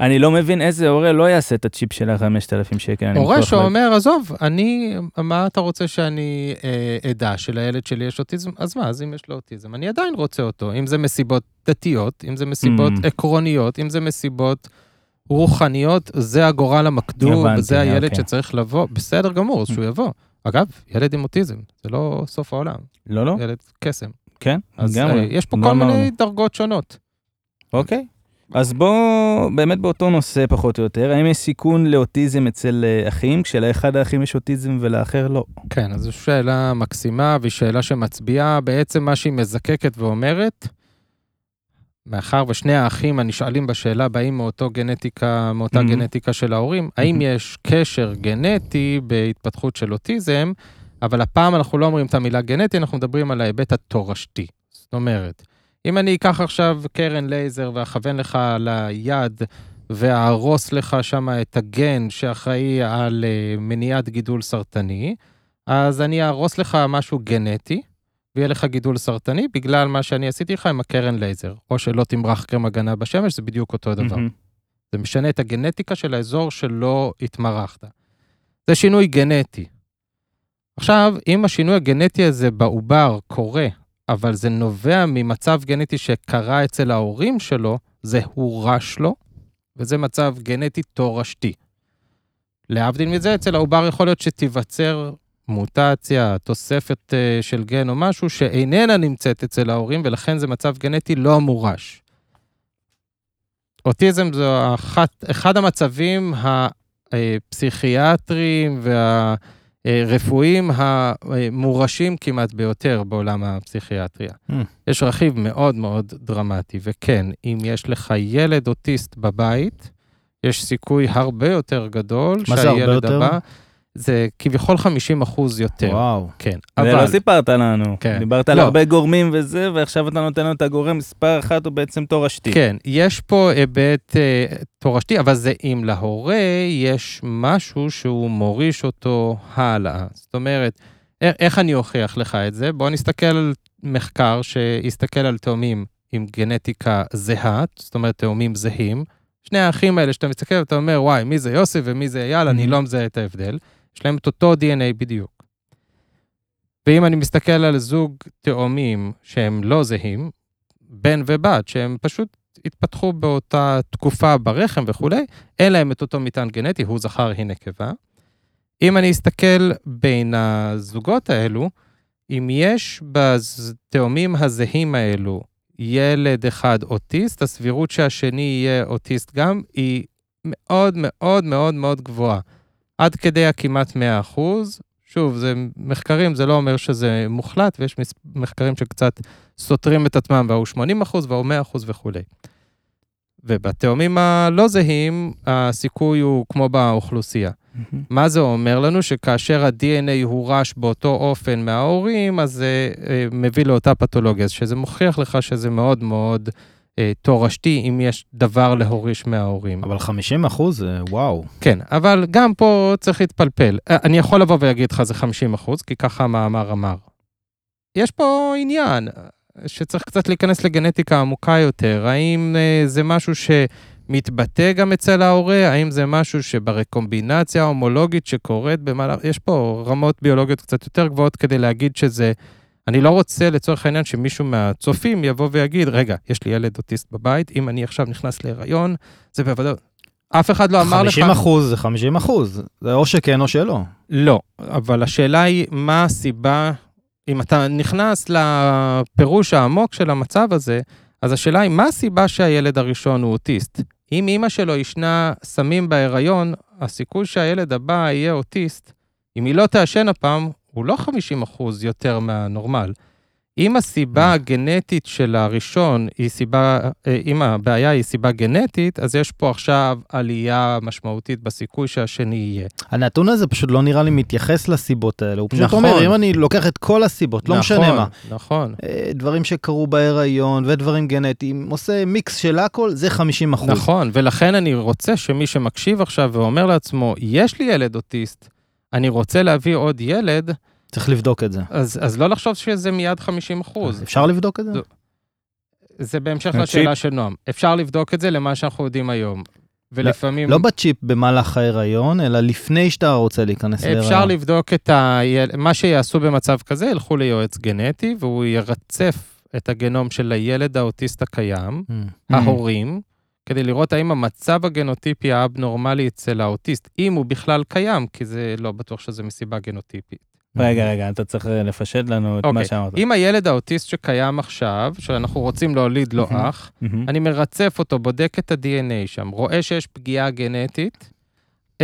אני לא מבין איזה הורה לא יעשה את הצ'יפ של ה-5,000 שקל. הורה שאומר, עזוב, אני, מה אתה רוצה שאני אה, אדע שלילד שלי יש אוטיזם? אז מה, אז אם יש לו אוטיזם, אני עדיין רוצה אותו. אם זה מסיבות דתיות, אם זה מסיבות Mm. עקרוניות, אם זה מסיבות רוחניות, זה הגורל המקדום, הבנתי, וזה הילד אוקיי. שצריך לבוא. בסדר גמור, אז שהוא יבוא. אגב, ילד עם אוטיזם, זה לא סוף העולם, לא, לא, ילד קסם. כן, אז לגמרי. אה, יש פה לא כל. מיני דרגות שונות. אוקיי. אז בואו, באמת באותו נושא פחות או יותר, האם יש סיכון לאוטיזם אצל אה, אחים, כשלאחד האחים יש אוטיזם ולאחר לא? כן, אז זו שאלה מקסימה, והיא שאלה שמצביעה בעצם מה שהיא מזקקת ואומרת, מאחר ושני האחים הנשאלים בשאלה באים מאותו גנטיקה, מאותה Mhm. גנטיקה של ההורים, האם Mhm. יש קשר גנטי בהתפתחות של אוטיזם, אבל הפעם אנחנו לא אומרים את המילה גנטי, אנחנו מדברים על ההיבט התורשתי. זאת אומרת, אם אני אקח עכשיו קרן לייזר ואכוון לך ליד ואהרוס לך שם את הגן שאחראי על אה, מניעת גידול סרטני, אז אני אהרוס לך משהו גנטי, ויהיה לך גידול סרטני בגלל מה שאני עשיתי לך עם הקרן לייזר. או שלא תמרח קרם הגנה בשמש, זה בדיוק אותו דבר. מהמם. זה משנה את הגנטיקה של האזור שלא התמרחת. זה שינוי גנטי. עכשיו, אם השינוי הגנטי הזה בעובר קורה, אבל זה נובע ממצב גנטי שקרה אצל ההורים שלו, זה הורש לו, וזה מצב גנטי תורשתי. להבדיל מזה, אצל העובר יכול להיות שתיווצר מוטציה, תוספת אה, של גן או משהו שאיננה נמצאת אצל ההורים, ולכן זה מצב גנטי לא מורש. אוטיזם זו אחת, אחד המצבים הפסיכיאטריים והרפואיים המורשים כמעט ביותר בעולם הפסיכיאטריה. Hmm. יש רכיב מאוד מאוד דרמטי, וכן, אם יש לך ילד אוטיסט בבית, יש סיכוי הרבה יותר גדול מה זה הרבה שהילד יותר? זה כביכול 50 אחוז יותר. וואו. כן, זה אבל... לא סיפרת לנו. כן. דיברת על לא. הרבה גורמים וזה, ועכשיו אתה נותן לנו את הגורם מספר אחת הוא בעצם תורשתי. כן, יש פה היבט אה, תורשתי, אבל זה אם להורה יש משהו שהוא מוריש אותו הלאה. זאת אומרת, איך, איך אני אוכיח לך את זה? בוא נסתכל על מחקר שיסתכל על תאומים עם גנטיקה זהה, זאת אומרת תאומים זהים. שני האחים האלה שאתה מסתכל ואתה אומר, וואי, מי זה יוסי ומי זה אייל, אני Mhm. לא מזהה את ההבדל. יש להם את אותו DNA בדיוק. ואם אני מסתכל על זוג תאומים שהם לא זהים, בן ובת, שהם פשוט התפתחו באותה תקופה ברחם וכולי, אין להם את אותו מטען גנטי, הוא זכר, היא נקבה. אם אני אסתכל בין הזוגות האלו, אם יש בתאומים הזהים האלו ילד אחד אוטיסט, הסבירות שהשני יהיה אוטיסט גם, היא מאוד מאוד מאוד מאוד גבוהה. עד כדי הכמעט 100 אחוז. שוב, זה מחקרים, זה לא אומר שזה מוחלט, ויש מחקרים שקצת סותרים את עצמם, והוא 80 אחוז והוא 100 אחוז וכולי. ובתאומים הלא זהים, הסיכוי הוא כמו באוכלוסייה. מהמם. מה זה אומר לנו? שכאשר ה-DNA הורש באותו אופן מההורים, אז זה אה, מביא לאותה פתולוגיה, שזה מוכיח לך שזה מאוד מאוד תורשתי, אם יש דבר להוריש מההורים. אבל 50 אחוז זה וואו. כן, אבל גם פה צריך להתפלפל. אה, אני יכול לבוא ולהגיד לך זה 50 אחוז, כי ככה המאמר אמר. יש פה עניין אה, שצריך קצת להיכנס לגנטיקה עמוקה יותר. האם אה, זה משהו שמתבטא גם אצל ההורה? האם זה משהו שברקומבינציה ההומולוגית שקורית במהלך... יש פה רמות ביולוגיות קצת יותר גבוהות כדי להגיד שזה... אני לא רוצה לצורך העניין שמישהו מהצופים יבוא ויגיד, רגע, יש לי ילד אוטיסט בבית, אם אני עכשיו נכנס להיריון, זה בוודאות... אף אחד לא אמר לך... 50 אחוז זה 50 אחוז. זה או שכן או שלא. לא, אבל השאלה היא, מה הסיבה, אם אתה נכנס לפירוש העמוק של המצב הזה, אז השאלה היא, מה הסיבה שהילד הראשון הוא אוטיסט? אם אימא שלו ישנה סמים בהיריון, הסיכוי שהילד הבא יהיה אוטיסט, אם היא לא תעשן הפעם, הוא לא 50 אחוז יותר מהנורמל. אם הסיבה הגנטית של הראשון היא סיבה, אה, אם הבעיה היא סיבה גנטית, אז יש פה עכשיו עלייה משמעותית בסיכוי שהשני יהיה. הנתון הזה פשוט לא נראה לי מתייחס לסיבות האלה. הוא פשוט נכון. אומר, אם אני לוקח את כל הסיבות, לא משנה נכון, מה, נכון. אה, דברים שקרו בהיריון ודברים גנטיים, עושה מיקס של הכל, זה 50 אחוז. נכון, ולכן אני רוצה שמי שמקשיב עכשיו ואומר לעצמו, יש לי ילד אוטיסט, אני רוצה להביא עוד ילד, צריך לבדוק את זה. אז, אז לא לחשוב שזה מיד 50 אחוז. אפשר לבדוק את זה? זה- זה בהמשך. לשאלה של נועם. אפשר לבדוק את זה למה שאנחנו יודעים היום. ולפעמים... לא בצ'יפ במהלך ההיריון, אלא לפני שאתה רוצה להיכנס להיריון. אפשר לבדוק את ה... מה שיעשו במצב כזה, ילכו ליועץ גנטי, והוא ירצף את הגנום של הילד האוטיסט הקיים, Mm. ההורים, כדי לראות האם המצב הגנוטיפי האבנורמלי אצל האוטיסט, אם הוא בכלל קיים, כי זה לא בטוח שזה מסיבה גנוטיפית. רגע, רגע, אתה צריך אה, לפשט לנו את מה אוקיי. שאמרת. אם הילד האוטיסט שקיים עכשיו, שאנחנו רוצים להוליד לו. אח. אני מרצף אותו, בודק את ה-DNA שם, רואה שיש פגיעה גנטית,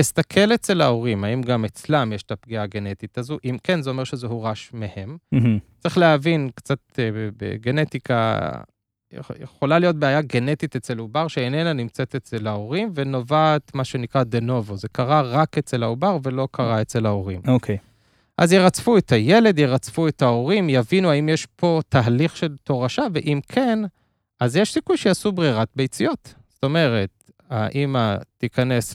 אסתכל אצל ההורים, האם גם אצלם יש את הפגיעה הגנטית הזו, אם כן, זה אומר שזה הורש מהם. צריך להבין קצת אה, בגנטיקה, יכולה להיות בעיה גנטית אצל עובר שאיננה נמצאת אצל ההורים ונובעת מה שנקרא דה נובו, זה קרה רק אצל העובר ולא קרה אצל ההורים. אוקיי. אז ירצפו את הילד, ירצפו את ההורים, יבינו האם יש פה תהליך של תורשה, ואם כן, אז יש סיכוי שיעשו ברירת ביציות. זאת אומרת, האימא תיכנס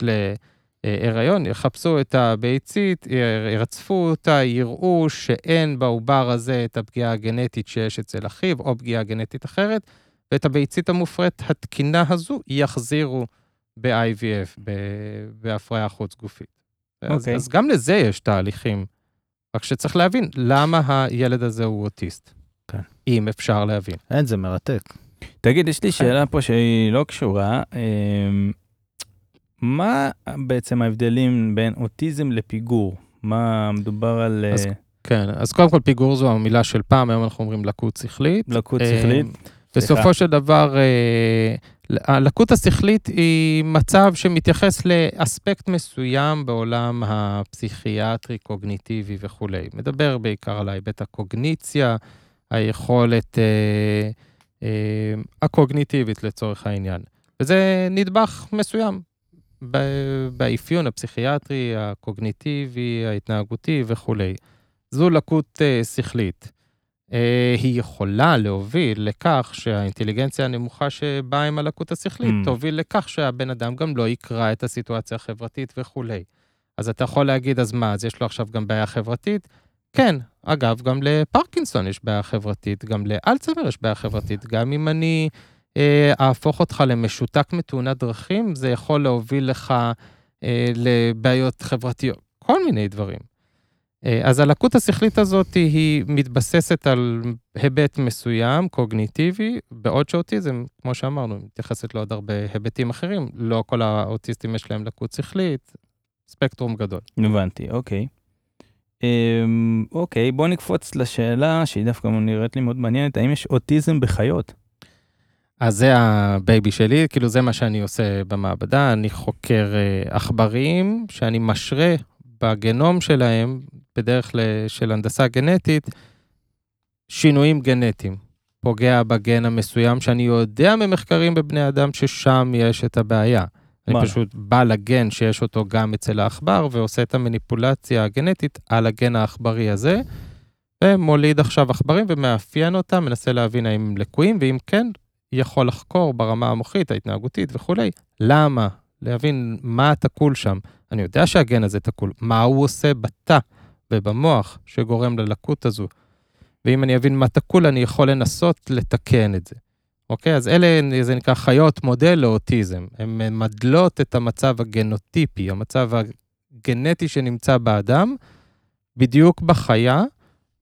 להיריון, יחפשו את הביצית, ירצפו אותה, יראו שאין בעובר הזה את הפגיעה הגנטית שיש אצל אחיו, או פגיעה גנטית אחרת, ואת הביצית המופרית התקינה הזו יחזירו ב-IVF, בהפריה חוץ גופית. Okay. אז, אוקיי. אז גם לזה יש תהליכים. רק שצריך להבין למה הילד הזה הוא אוטיסט. כן. אם אפשר להבין. אין, זה מרתק. תגיד, יש לי שאלה פה שהיא לא קשורה. אמ, מה בעצם ההבדלים בין אוטיזם לפיגור? מה מדובר על אז אה, כן, אז קודם כל פיגור זו המילה של פעם, היום אנחנו אומרים לקות שכלית. לקות אה, שכלית? בסופו של דבר, אה, הלקות השכלית היא מצב שמתייחס לאספקט מסוים בעולם הפסיכיאטרי, קוגניטיבי וכולי. מדבר בעיקר על ההיבט הקוגניציה, היכולת אה, אה, הקוגניטיבית לצורך העניין. וזה נדבך מסוים באפיון הפסיכיאטרי, הקוגניטיבי, ההתנהגותי וכולי. זו לקות אה, שכלית. אה, היא יכולה להוביל לכך שהאינטליגנציה הנמוכה שבאה עם הלקות השכלית, Mm. תוביל לכך שהבן אדם גם לא יקרא את הסיטואציה החברתית וכולי. אז אתה יכול להגיד, אז מה, אז יש לו עכשיו גם בעיה חברתית? כן, אגב, גם לפרקינסון יש בעיה חברתית, גם לאלצהיימר יש בעיה חברתית. גם אם אני אה, אהפוך אותך למשותק מתאונת דרכים, זה יכול להוביל לך אה, לבעיות חברתיות, כל מיני דברים. אה, אז הלקות השכלית הזאת היא מתבססת על היבט מסוים, קוגניטיבי, בעוד שאוטיזם, כמו שאמרנו, מתייחסת לעוד הרבה היבטים אחרים. לא כל האוטיסטים יש להם לקות שכלית, ספקטרום גדול. הבנתי, אוקיי. אמ, אוקיי, בוא נקפוץ לשאלה שהיא דווקא נראית לי מאוד מעניינת, האם יש אוטיזם בחיות? אז זה ה baby שלי, כאילו זה מה שאני עושה במעבדה, אני חוקר אה, עכברים, שאני משרה בגנום שלהם, בדרך של הנדסה גנטית, שינויים גנטיים. פוגע בגן המסוים שאני יודע ממחקרים בבני אדם ששם יש את הבעיה. אני וואלה. פשוט בא לגן שיש אותו גם אצל העכבר ועושה את המניפולציה הגנטית על הגן העכברי הזה, ומוליד עכשיו עכברים ומאפיין אותם, מנסה להבין האם הם לקויים, ואם כן, יכול לחקור ברמה המוחית, ההתנהגותית וכולי, למה, להבין מה תקול שם. אני יודע שהגן הזה תקול, מה הוא עושה בתא ובמוח שגורם ללקות הזו. ואם אני אבין מה תקול, אני יכול לנסות לתקן את זה. אוקיי? אז אלה, זה נקרא חיות מודל לאוטיזם. הן ממדלות את המצב הגנוטיפי, המצב הגנטי שנמצא באדם, בדיוק בחיה,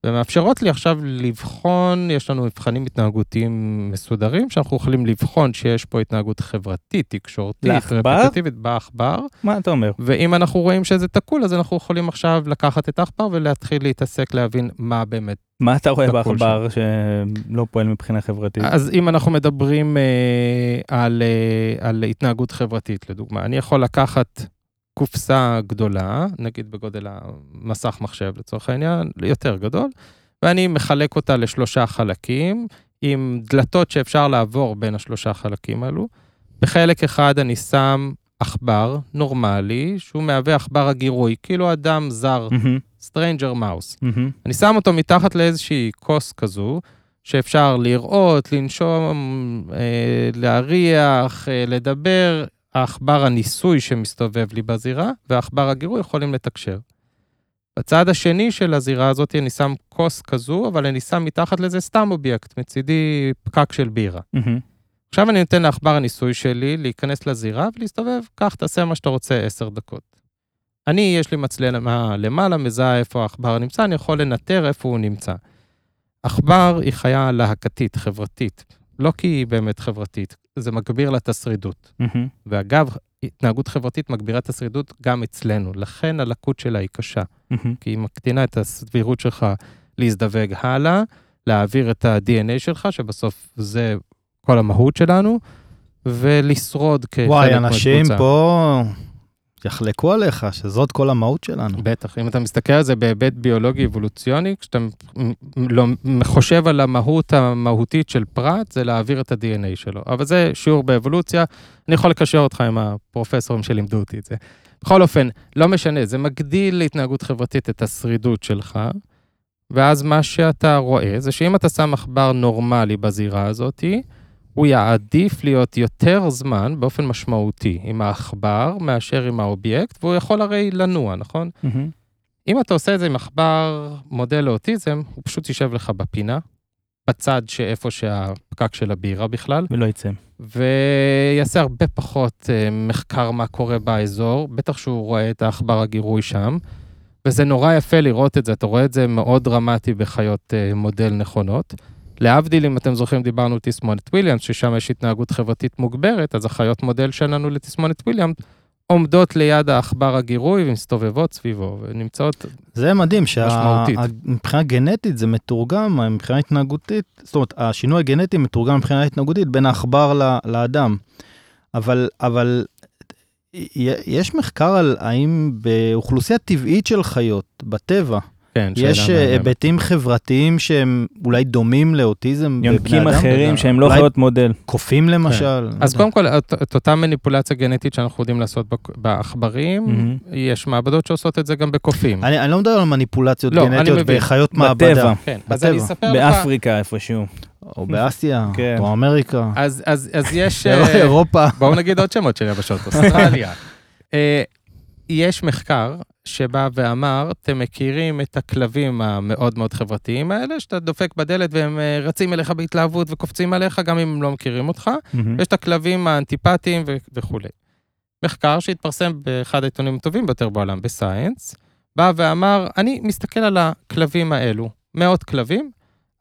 ומאפשרות לי עכשיו לבחון, יש לנו מבחנים התנהגותיים מסודרים, שאנחנו יכולים לבחון שיש פה התנהגות חברתית, תקשורתית, לעכבר? רפטטיבית בעכבר, מה אתה אומר? ואם אנחנו רואים שזה תקול, אז אנחנו יכולים עכשיו לקחת את העכבר ולהתחיל להתעסק, להבין מה באמת. מה אתה רואה תקול בעכבר שלא פועל מבחינה חברתית? אז אם אנחנו מדברים אה, על, אה, על התנהגות חברתית, לדוגמה, אני יכול לקחת קופסה גדולה, נגיד בגודל המסך מחשב לצורך העניין, יותר גדול, ואני מחלק אותה לשלושה חלקים, עם דלתות שאפשר לעבור בין השלושה חלקים האלו. בחלק אחד אני שם עכבר נורמלי, שהוא מהווה עכבר הגירוי, כאילו אדם זר, מהמם, stranger mouse. מהמם. אני שם אותו מתחת לאיזושהי כוס כזו, שאפשר לראות, לנשום, אה, להריח, אה, לדבר. העכבר הניסוי שמסתובב לי בזירה, והעכבר הגירוי יכולים לתקשר. בצד השני של הזירה הזאת אני שם כוס כזו, אבל אני שם מתחת לזה סתם אובייקט, מצידי פקק של בירה. מהמם. עכשיו אני נותן לעכבר הניסוי שלי להיכנס לזירה ולהסתובב, קח, תעשה מה שאתה רוצה עשר דקות. אני, יש לי מצלמה למעלה, מזהה איפה העכבר נמצא, אני יכול לנטר איפה הוא נמצא. עכבר היא חיה להקתית, חברתית. לא כי היא באמת חברתית, זה מגביר לה את השרידות. מהמם. ואגב, התנהגות חברתית מגבירה את השרידות גם אצלנו, לכן הלקות שלה היא קשה, מהמם. כי היא מקטינה את הסבירות שלך להזדווג הלאה, להעביר את ה-DNA שלך, שבסוף זה כל המהות שלנו, ולשרוד כחלק וואי, מהקבוצה. אנשים פה יחלקו עליך שזאת כל המהות שלנו. בטח, אם אתה מסתכל על זה בהיבט ביולוגי אבולוציוני, כשאתה לא, חושב על המהות המהותית של פרט, זה להעביר את ה-DNA שלו. אבל זה שיעור באבולוציה, אני יכול לקשר אותך עם הפרופסורים שלימדו אותי את זה. בכל אופן, לא משנה, זה מגדיל להתנהגות חברתית את השרידות שלך, ואז מה שאתה רואה זה שאם אתה שם עכבר נורמלי בזירה הזאתי, הוא יעדיף להיות יותר זמן באופן משמעותי עם העכבר מאשר עם האובייקט, והוא יכול הרי לנוע, נכון? מהמם. אם אתה עושה את זה עם עכבר מודל לאוטיזם, הוא פשוט יישב לך בפינה, בצד שאיפה שהפקק של הבירה בכלל, ולא יצא. ויעשה הרבה פחות אה, מחקר מה קורה באזור, בטח שהוא רואה את העכבר הגירוי שם, וזה נורא יפה לראות את זה, אתה רואה את זה מאוד דרמטי בחיות אה, מודל נכונות. להבדיל, אם אתם זוכרים, דיברנו על תסמונת וויליאמס, ששם יש התנהגות חברתית מוגברת, אז החיות מודל שלנו לתסמונת וויליאמס עומדות ליד העכבר הגירוי ומסתובבות סביבו, ונמצאות... זה מדהים. שמבחינה גנטית זה מתורגם, מבחינה התנהגותית, זאת אומרת, השינוי הגנטי מתורגם מבחינה התנהגותית בין העכבר ל- לאדם. אבל, אבל יש מחקר על האם באוכלוסייה טבעית של חיות, בטבע, כן, יש אה. היבטים חברתיים שהם אולי דומים לאוטיזם בבני יונקים? אחרים שהם לא חיות מודל. קופים למשל? כן. אז קודם כל, את, את אותה מניפולציה גנטית שאנחנו יודעים לעשות בעכברים. יש מעבדות שעושות את זה גם בקופים. אני, אני לא מדבר על מניפולציות לא, גנטיות. בחיות בטבע. מעבדה. כן, אז בטבע. אני אספר לך... באפריקה איפשהו. או באסיה, כן. או אמריקה, אז, אז, אז יש... אה, אירופה. בואו נגיד עוד שמות של יבשות, אוסטרליה. יש מחקר שבא ואמר, אתם מכירים את הכלבים המאוד מאוד חברתיים האלה, שאתה דופק בדלת והם אה, רצים אליך בהתלהבות וקופצים עליך, גם אם הם לא מכירים אותך. מהמם. ויש את הכלבים האנטיפטיים ו- וכולי. מחקר שהתפרסם באחד העיתונים הטובים ביותר בעולם, בסייאנס, בא ואמר, אני מסתכל על הכלבים האלו, מאות כלבים,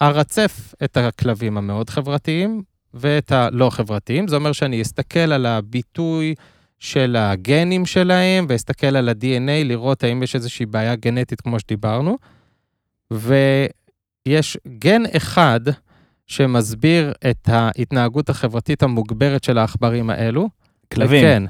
ארצף את הכלבים המאוד חברתיים ואת הלא חברתיים, זה אומר שאני אסתכל על הביטוי של הגנים שלהם, ואסתכל על ה-DNA, לראות האם יש איזושהי בעיה גנטית כמו שדיברנו, ויש גן אחד שמסביר את ההתנהגות החברתית המוגברת של העכברים האלו. כלבים. כן,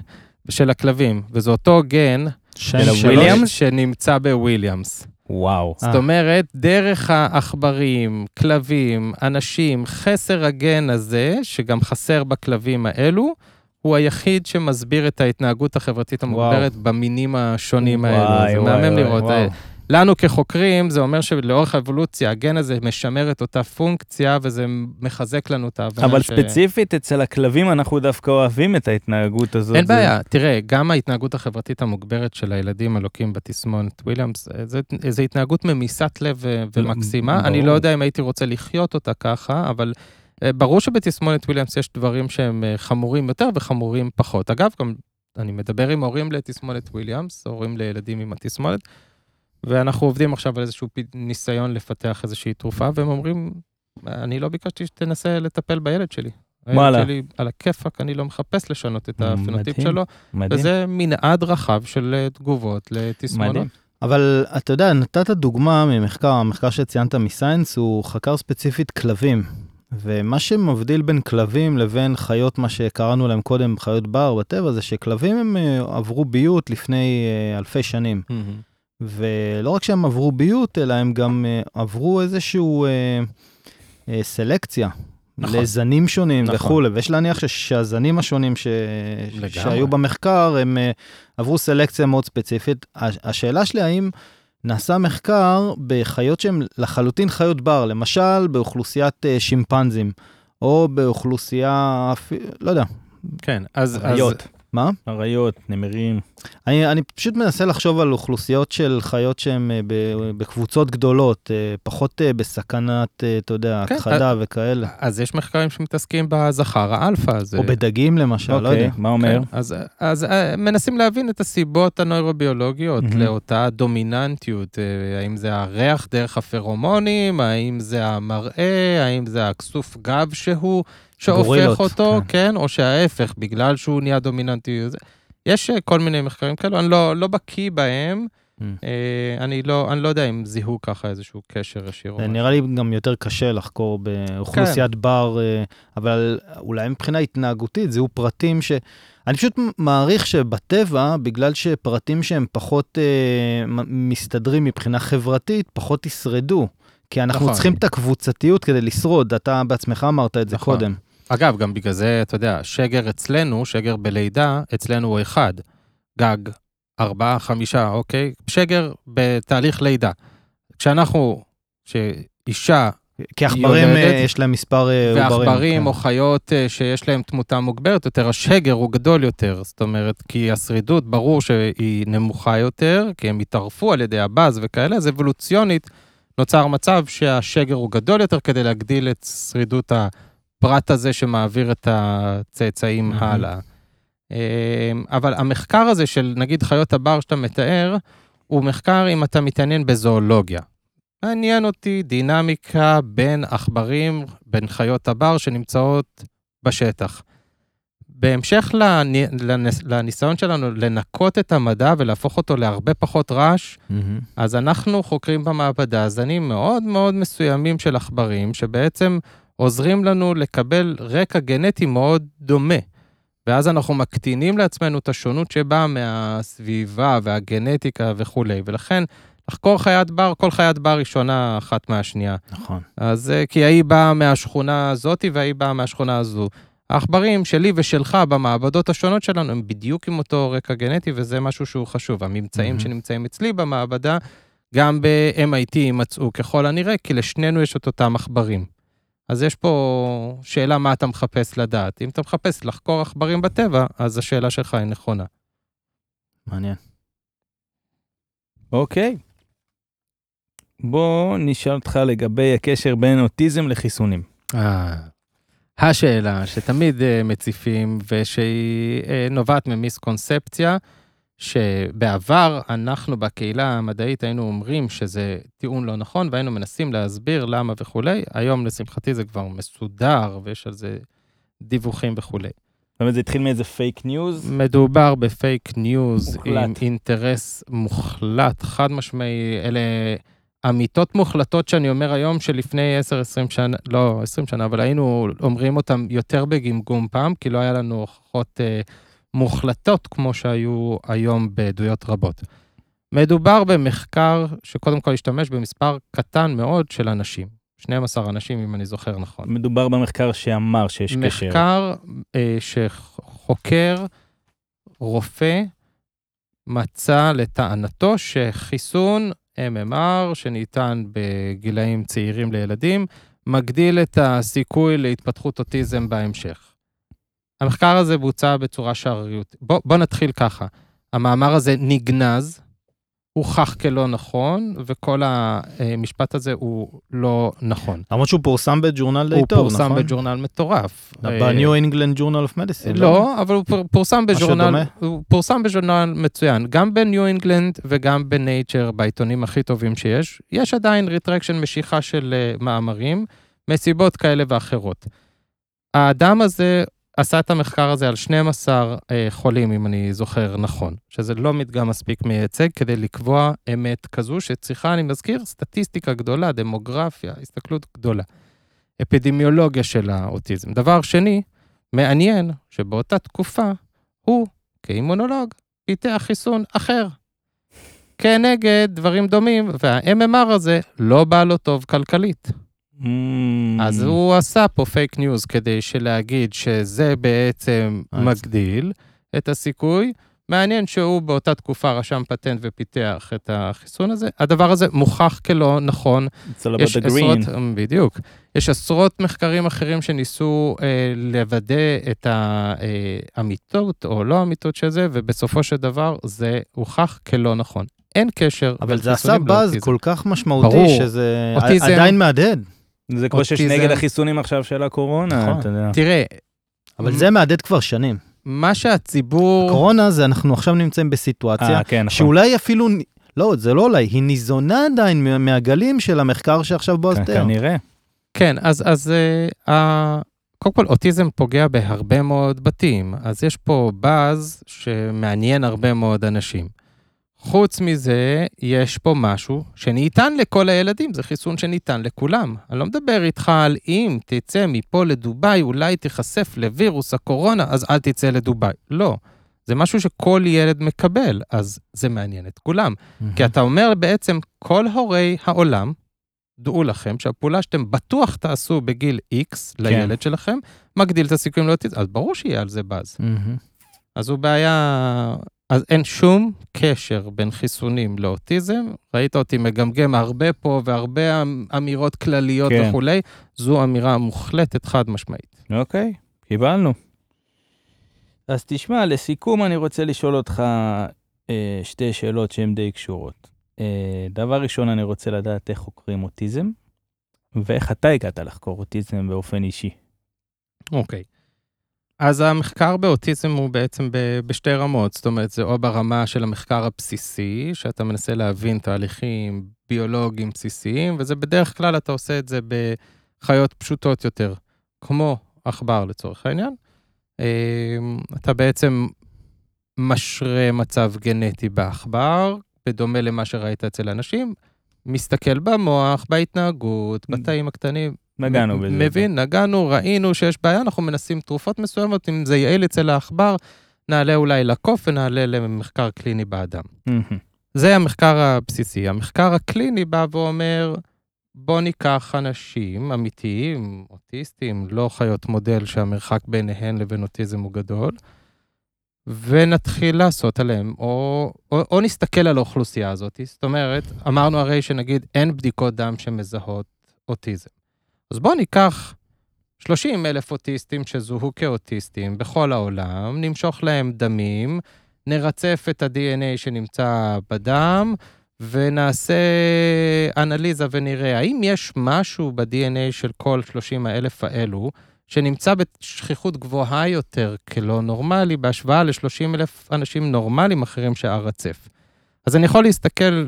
של הכלבים, וזה אותו גן של שלו. הוויליאמס? שנמצא בוויליאמס. וואו. זאת אומרת, דרך העכברים, כלבים, אנשים, חסר הגן הזה, שגם חסר בכלבים האלו, הוא היחיד שמסביר את ההתנהגות החברתית המוגברת במינים השונים האלו. וואי, זה וואי, מהמם וואי, לראות. וואו. לנו כחוקרים, זה אומר שלאורך האבולוציה, הגן הזה משמר את אותה פונקציה, וזה מחזק לנו את ההבנה אבל ש... ספציפית אצל הכלבים אנחנו דווקא אוהבים את ההתנהגות הזאת. אין זה- בעיה, תראה, גם ההתנהגות החברתית המוגברת של הילדים הלוקים בתסמונת וויליאמס, זה, זה התנהגות ממיסת לב ו- ומקסימה. אני לא יודע אם הייתי רוצה לחיות אותה ככה, אבל אה, ברור שבתסמונת וויליאמס יש דברים שהם אה, חמורים יותר וחמורים פחות. אגב, גם אני מדבר עם הורים לתסמונת וויליאמס, הורים לילדים עם התסמונת, ואנחנו עובדים עכשיו על איזשהו ניסיון לפתח איזושהי תרופה, והם אומרים, אני לא ביקשתי שתנסה לטפל בילד שלי. וואלה. הילד שלי על הכיפאק, אני לא מחפש לשנות את הפנוטיפ מדהים. שלו, מדהים. וזה מנעד רחב של אה, תגובות לתסמונות. מדהים. אבל אתה יודע, נתת דוגמה ממחקר, המחקר שציינת מסיינס הוא חקר ספציפית כלבים. ומה שמבדיל בין כלבים לבין חיות, מה שקראנו להם קודם, חיות בר בטבע, זה שכלבים הם אה, עברו ביות לפני אה, אלפי שנים. ולא רק שהם עברו ביות, אלא הם גם אה, עברו איזשהו אה, אה, סלקציה. נכון. לזנים שונים נכון. וכולי, ויש להניח שהזנים השונים ש... לגמרי. שהיו במחקר, הם עברו סלקציה מאוד ספציפית. הש- השאלה שלי, האם נעשה מחקר בחיות שהן לחלוטין חיות בר, למשל באוכלוסיית אה, שימפנזים, או באוכלוסייה, לא יודע, כן, אז... אז- אריות. מה? אריות, נמרים. אני, אני פשוט מנסה לחשוב על אוכלוסיות של חיות שהן אה, בקבוצות גדולות, אה, פחות אה, בסכנת, אתה יודע, כן, הכחדה וכאלה. אז יש מחקרים שמתעסקים בזכר האלפא הזה. או בדגים למשל, לא אוקיי, יודע. מה אומר? כן, אז, אז מנסים להבין את הסיבות הנוירוביולוגיות מהמם. לאותה דומיננטיות, האם זה הריח דרך הפרומונים, האם זה המראה, האם זה הכסוף גב שהוא, שהופך גורילות, אותו, כן. כן. או שההפך, בגלל שהוא נהיה דומיננטי. יש אה, כל מיני מחקרים כאלו, אני לא, לא בקיא בהם, Mm. אה, אני לא, אני לא יודע אם זיהו ככה איזשהו קשר ישיר. נראה לי גם יותר קשה לחקור באוכלוסיית בר, אה, אבל אולי מבחינה התנהגותית, זהו פרטים ש... אני פשוט מעריך שבטבע, בגלל שפרטים שהם פחות אה, מסתדרים מבחינה חברתית, פחות ישרדו. כי אנחנו נכון. צריכים את הקבוצתיות כדי לשרוד, אתה בעצמך אמרת את זה נכון. קודם. אגב, גם בגלל זה, אתה יודע, שגר אצלנו, שגר בלידה, אצלנו הוא אחד. גג, ארבעה, חמישה, אוקיי? שגר בתהליך לידה. כשאנחנו, שאישה כי עכברים, אה, יש להם מספר אה, עוברים. ועכברים כן. או חיות אה, שיש להם תמותה מוגברת יותר, השגר הוא גדול יותר. זאת אומרת, כי השרידות, ברור שהיא נמוכה יותר, כי הם התערפו על ידי הבאז וכאלה, אז אבולוציונית נוצר מצב שהשגר הוא גדול יותר כדי להגדיל את שרידות הפרט הזה שמעביר את הצאצאים מהמם. הלאה. אה, אבל המחקר הזה של נגיד חיות הבר שאתה מתאר, הוא מחקר אם אתה מתעניין בזואולוגיה. מעניין אותי דינמיקה בין עכברים, בין חיות הבר שנמצאות בשטח. בהמשך לני- לנס- לניסיון שלנו לנקות את המדע ולהפוך אותו להרבה פחות רעש, מהמם. אז אנחנו חוקרים במעבדה זנים מאוד מאוד מסוימים של עכברים, שבעצם עוזרים לנו לקבל רקע גנטי מאוד דומה. ואז אנחנו מקטינים לעצמנו את השונות שבאה מהסביבה והגנטיקה וכולי, ולכן לחקור חיית בר, כל חיית בר היא שונה אחת מהשנייה. נכון. אז אה, כי ההיא באה מהשכונה הזאתי וההיא באה מהשכונה הזו. העכברים שלי ושלך במעבדות השונות שלנו הם בדיוק עם אותו רקע גנטי, וזה משהו שהוא חשוב. הממצאים מהמם. שנמצאים אצלי במעבדה, גם ב-MIT יימצאו ככל הנראה, כי לשנינו יש את אותם עכברים. אז יש פה שאלה מה אתה מחפש לדעת. אם אתה מחפש לחקור עכברים בטבע, אז השאלה שלך היא נכונה. מעניין. אוקיי. בוא נשאל אותך לגבי הקשר בין אוטיזם לחיסונים. אה, השאלה שתמיד אה, מציפים ושהיא אה, נובעת ממיסקונספציה, שבעבר אנחנו בקהילה המדעית היינו אומרים שזה טיעון לא נכון והיינו מנסים להסביר למה וכולי, היום לשמחתי זה כבר מסודר ויש על זה דיווחים וכולי. זאת אומרת, זה התחיל מאיזה פייק ניוז? מדובר בפייק ניוז מוחלט. עם אינטרס מוחלט, חד משמעי, אלה אמיתות מוחלטות שאני אומר היום שלפני 10-20 שנה, לא 20 שנה, אבל היינו אומרים אותם יותר בגמגום פעם, כי לא היה לנו הוכחות אה, מוחלטות כמו שהיו היום בעדויות רבות. מדובר במחקר שקודם כל השתמש במספר קטן מאוד של אנשים, 12 אנשים אם אני זוכר נכון. מדובר במחקר שאמר שיש קשר. מחקר אה, שחוקר רופא מצא לטענתו שחיסון MMR שניתן בגילאים צעירים לילדים, מגדיל את הסיכוי להתפתחות אוטיזם בהמשך. המחקר הזה בוצע בצורה שערוריות. בוא, בוא נתחיל ככה. המאמר הזה נגנז, הוכח כלא נכון, וכל המשפט הזה הוא לא נכון. למרות שהוא פורסם בג'ורנל די הוא טוב, פורסם נכון? בג'ורנל מטורף. אה, ב-New England Journal of Medicine. לא, אבל הוא פור- פורסם דומה? הוא פורסם בז'ורנל מצוין, גם ב New England וגם ב Nature, בעיתונים הכי טובים שיש. יש עדיין retraction, משיכה של אה, מאמרים, מסיבות כאלה ואחרות. האדם הזה עשה את המחקר הזה על 12 אה, חולים, אם אני זוכר נכון, שזה לא מדגם מספיק מייצג כדי לקבוע אמת כזו, שצריכה, אני מזכיר, סטטיסטיקה גדולה, דמוגרפיה, הסתכלות גדולה. אפידמיולוגיה של האוטיזם. דבר שני, מעניין שבאותה תקופה הוא, כאימונולוג, פיתח חיסון אחר. כנגד דברים דומים, וה-MMR הזה לא בא לו טוב כלכלית. אמ, אז הוא עשה פה פייק ניוז כדי שלהגיד שזה בעצם אה, מגדיל את הסיכוי. מעניין שהוא באותה תקופה רשם פטנט ופיתח את החיסון הזה. הדבר הזה מוכח כלא נכון יש עשרות, green. בדיוק, יש עשרות מחקרים אחרים שניסו אה, לוודא את האמיתות או לא אמיתות של זה, ובסופו של דבר זה הוכח כלא נכון. אין קשר אבל זה עשה באז. כל כך משמעותי, ברור. שזה אוטיזם- עדיין מהדהד. זה כמו שיש. נגד החיסונים עכשיו של הקורונה, נכון. אתה יודע. תראה, אבל זה מהדהד כבר שנים. מה שהציבור... קורונה זה אנחנו עכשיו נמצאים בסיטואציה אה, כן, נכון. שאולי אפילו, לא, זה לא אולי, היא ניזונה עדיין מה- מהגלים של המחקר שעכשיו בועז תיאר. כנראה. כן, אז, אז uh, uh, קודם כל, אוטיזם פוגע בהרבה מאוד בתים, אז יש פה באז שמעניין הרבה מאוד אנשים. חוץ מזה, יש פה משהו שניתן לכל הילדים, זה חיסון שניתן לכולם. אני לא מדבר איתך על אם תצא מפה לדובאי, אולי תיחשף לווירוס הקורונה, אז אל תצא לדובאי. לא. זה משהו שכל ילד מקבל, אז זה מעניין את כולם. כי אתה אומר בעצם, כל הורי העולם, דעו לכם שהפעולה שאתם בטוח תעשו בגיל X לילד שלכם, מגדיל את הסיכויים לאוטיזם, אז ברור שיהיה על זה באז. מהמם. אז הוא בעיה, אז אין שום קשר בין חיסונים לאוטיזם. ראית אותי מגמגם הרבה פה והרבה אמ- אמירות כלליות כן. וכולי, זו אמירה מוחלטת חד משמעית. אוקיי, קיבלנו. אז תשמע, לסיכום אני רוצה לשאול אותך אה, שתי שאלות שהן די קשורות. אה, דבר ראשון, אני רוצה לדעת איך חוקרים אוטיזם, ואיך אתה הגעת לחקור אוטיזם באופן אישי. אוקיי. אז המחקר באוטיזם הוא בעצם ב- בשתי רמות, זאת אומרת, זה או ברמה של המחקר הבסיסי, שאתה מנסה להבין תהליכים ביולוגיים בסיסיים, וזה בדרך כלל אתה עושה את זה בחיות פשוטות יותר, כמו עכבר לצורך העניין. אמ, אתה בעצם משרה מצב גנטי בעכבר, בדומה למה שראית אצל אנשים, מסתכל במוח, בהתנהגות, בתאים הקטנים, נגענו בזה. מבין, נגענו, ראינו שיש בעיה, אנחנו מנסים תרופות מסוימות, אם זה יעיל אצל העכבר, נעלה אולי לקוף ונעלה למחקר קליני באדם. זה המחקר הבסיסי. המחקר הקליני בא ואומר, בוא ניקח אנשים אמיתיים, אוטיסטים, לא חיות מודל שהמרחק ביניהן לבין אוטיזם הוא גדול, ונתחיל לעשות עליהם, או, או, או נסתכל על האוכלוסייה הזאת. זאת אומרת, אמרנו הרי שנגיד אין בדיקות דם שמזהות אוטיזם. אז בואו ניקח 30 אלף אוטיסטים שזוהו כאוטיסטים בכל העולם, נמשוך להם דמים, נרצף את ה-DNA שנמצא בדם, ונעשה אנליזה ונראה האם יש משהו ב-DNA של כל 30 האלף האלו, שנמצא בשכיחות גבוהה יותר כלא נורמלי, בהשוואה ל-30 אלף אנשים נורמליים אחרים שהיה רצף. אז אני יכול להסתכל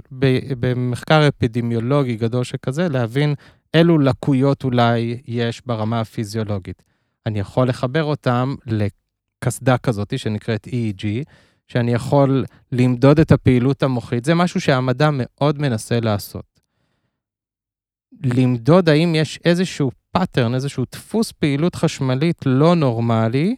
במחקר אפידמיולוגי גדול שכזה, להבין אילו לקויות אולי יש ברמה הפיזיולוגית. אני יכול לחבר אותם לקסדה כזאת שנקראת EEG, שאני יכול למדוד את הפעילות המוחית, זה משהו שהמדע מאוד מנסה לעשות. למדוד האם יש איזשהו pattern, איזשהו דפוס פעילות חשמלית לא נורמלי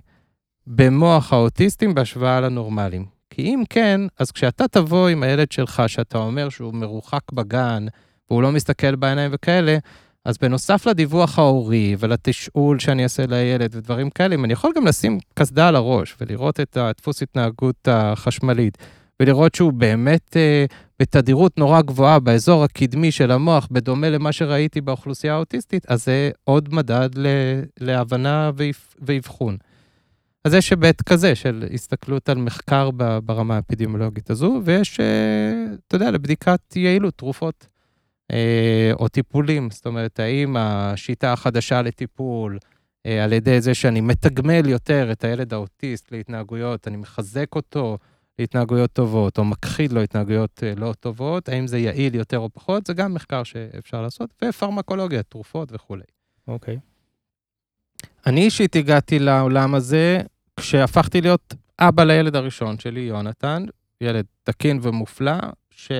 במוח האוטיסטים בהשוואה לנורמלים. כי אם כן, אז כשאתה תבוא עם הילד שלך, שאתה אומר שהוא מרוחק בגן, והוא לא מסתכל בעיניים וכאלה, אז בנוסף לדיווח ההורי ולתשאול שאני אעשה לילד ודברים כאלה, אם אני יכול גם לשים קסדה על הראש ולראות את הדפוס התנהגות החשמלית, ולראות שהוא באמת אה, בתדירות נורא גבוהה באזור הקדמי של המוח, בדומה למה שראיתי באוכלוסייה האוטיסטית, אז זה עוד מדד ל, להבנה ואבח- ואבחון. אז יש היבט כזה של הסתכלות על מחקר ברמה האפידמיולוגית הזו, ויש, אה, אתה יודע, לבדיקת יעילות, תרופות. אה, או טיפולים, זאת אומרת, האם השיטה החדשה לטיפול, אה, על ידי זה שאני מתגמל יותר את הילד האוטיסט להתנהגויות, אני מחזק אותו להתנהגויות טובות, או מכחיד לו התנהגויות אה, לא טובות, האם זה יעיל יותר או פחות, זה גם מחקר שאפשר לעשות, ופרמקולוגיה, תרופות וכולי. אוקיי. אני אישית הגעתי לעולם הזה כשהפכתי להיות אבא לילד הראשון שלי, יונתן, ילד תקין ומופלא.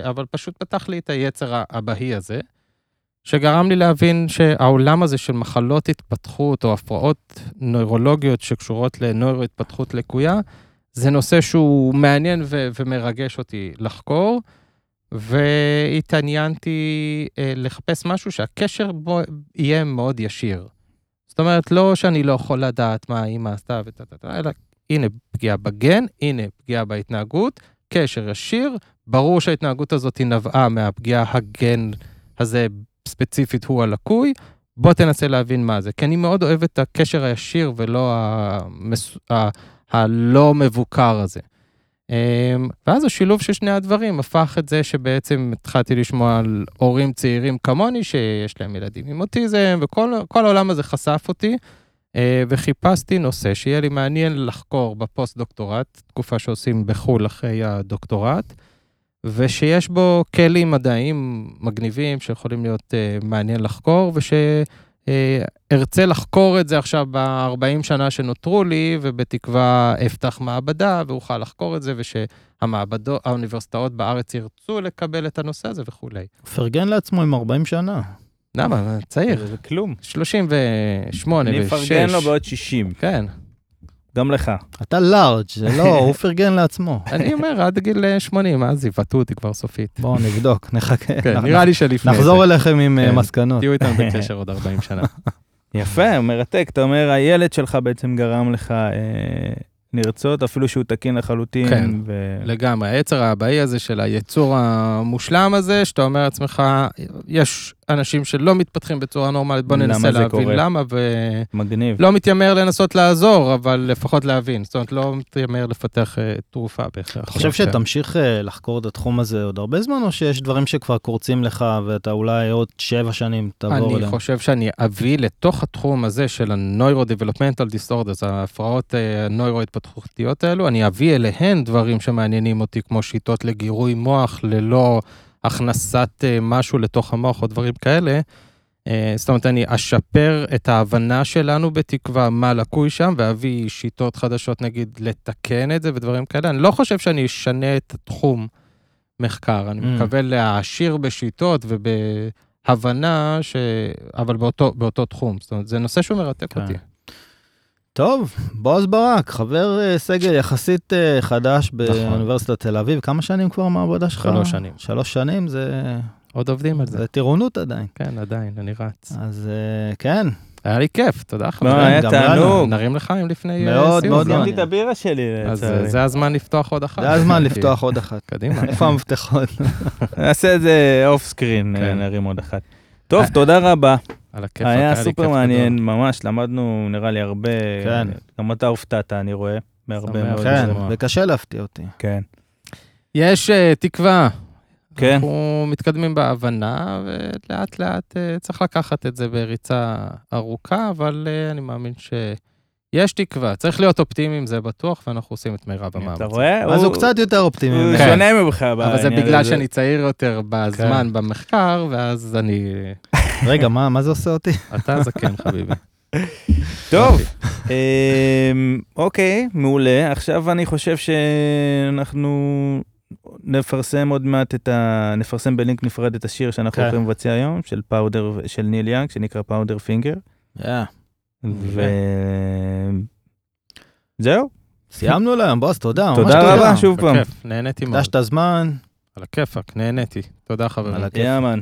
אבל פשוט פתח לי את היצר האבהי הזה, שגרם לי להבין שהעולם הזה של מחלות התפתחות או הפרעות נוירולוגיות שקשורות לנוירו-התפתחות לקויה, זה נושא שהוא מעניין ו- ומרגש אותי לחקור, והתעניינתי אה, לחפש משהו שהקשר בו יהיה מאוד ישיר. זאת אומרת, לא שאני לא יכול לדעת מה האמא עשתה וטה-טה-טה, אלא הנה פגיעה בגן, הנה פגיעה בהתנהגות, קשר ישיר, ברור שההתנהגות הזאת נבעה מהפגיעה הגן הזה ספציפית הוא הלקוי, בוא תנסה להבין מה זה. כי אני מאוד אוהב את הקשר הישיר ולא המס... ה... הלא מבוקר הזה. אמ, ואז השילוב של שני הדברים הפך את זה שבעצם התחלתי לשמוע על הורים צעירים כמוני, שיש להם ילדים עם אוטיזם, וכל כל העולם הזה חשף אותי, אה, וחיפשתי נושא שיהיה לי מעניין לחקור בפוסט-דוקטורט, תקופה שעושים בחו"ל אחרי הדוקטורט, ושיש בו כלים מדעיים מגניבים שיכולים להיות אה, מעניין לחקור, אה, ארצה לחקור את זה עכשיו ב-40 שנה שנותרו לי, ובתקווה אפתח מעבדה ואוכל לחקור את זה, ושהמעבדות, האוניברסיטאות בארץ ירצו לקבל את הנושא הזה וכולי. פרגן לעצמו עם 40 שנה. למה? צעיר. זה כלום. 38 ו-6. אני אפרגן לו בעוד 60. כן. גם לך. אתה לארג', זה לא, הוא פרגן לעצמו. אני אומר, עד גיל 80, אז יבטאו אותי כבר סופית. בואו נבדוק, נחכה. כן, נראה לי שלפני. נחזור אליכם עם אה, כן. מסקנות. תהיו איתם בקשר עוד 40 שנה. יפה, מרתק. אתה אומר, הילד שלך בעצם גרם לך אה, לרצות, אפילו שהוא תקין לחלוטין. כן. ו... לגמרי, היצר האבאי הזה של היצור המושלם הזה, שאתה אומר לעצמך, יש אנשים שלא מתפתחים בצורה נורמלית, בוא ננסה להבין קורה? למה, מגניב. ולא מתיימר לנסות לעזור, אבל לפחות להבין. זאת אומרת, לא מתיימר לפתח אה, תרופה בהכרח. אתה חושב כן. שתמשיך אה, לחקור את התחום הזה עוד הרבה זמן, או שיש דברים שכבר קורצים לך ואתה אולי עוד שבע שנים תעבור אני אליהם? חושב שאני אביא לתוך התחום הזה של ה-Neuro-Developmental Disorders, ההפרעות אה, הנוירו-התפתחותיות האלו, אני אביא אליהן דברים שמעניינים אותי, כמו שיטות לגירוי מוח ללא הכנסת אה, משהו לתוך המוח או דברים כאלה. אה, זאת אומרת, אני אשפר את ההבנה שלנו בתקווה מה לקוי שם, ואביא שיטות חדשות, נגיד, לתקן את זה ודברים כאלה. אני לא חושב שאני אשנה את התחום מחקר, אני Mm. מקווה להעשיר בשיטות ובהבנה, ש... אבל באותו, באותו תחום. זאת אומרת, זה נושא שהוא מרתק כן. אותי. טוב, בועז ברק, חבר אה, סגל יחסית אה, חדש באוניברסיטת תל אביב, כמה שנים כבר המעבודה שלך? שלוש שנים. שלוש שנים, זה עוד עובדים על זה. זה טירונות עדיין. כן, עדיין, אני רץ. אז אה, כן, היה לי כיף, תודה חברים. היה גם תענוג. נרים לחיים לפני מאוד, סיום. מאוד לא? מעניין. סיימתי את הבירה שלי, אז. זה הזמן לפתוח עוד אחת. זה הזמן לפתוח עוד אחת. קדימה. איפה המפתחות? נעשה את זה off screen, כן. נרים עוד אחת. טוב, אה, תודה רבה. על הכיף. היה סופר מעניין. ממש, למדנו נראה לי הרבה. כן. גם אתה הופתעת, אני רואה, בהרבה שמח. מאוד. כן. וקשה להפתיע אותי. כן. יש אה, תקווה. כן. אנחנו מתקדמים בהבנה, ולאט לאט אה, צריך לקחת את זה בריצה ארוכה, אבל אני מאמין שיש תקווה. צריך להיות אופטימיים, זה בטוח, ואנחנו עושים את מירב המאמץ. אתה רואה? אז הוא קצת יותר אופטימי. הוא ממני. כן. שונה ממך אבל זה בעניין בגלל. שאני צעיר יותר בזמן כן. במחקר, ואז אני... רגע, מה מה זה עושה אותי? אתה זקן, חביבי. טוב, יופי. אמ, אוקיי, מעולה. עכשיו אני חושב שאנחנו נפרסם עוד מעט את ה... נפרסם בלינק נפרד את השיר שאנחנו כן. הולכים לבצע היום, של Powder, של ניל יאנג, שנקרא Powderfinger. yeah, ו... זהו, סיימנו להיום, בועז, תודה. ממש תודה רבה שוב פעם. נהניתי מאוד. הקדשת זמן. על הכיפאק, נהניתי. תודה חברים. yeah man.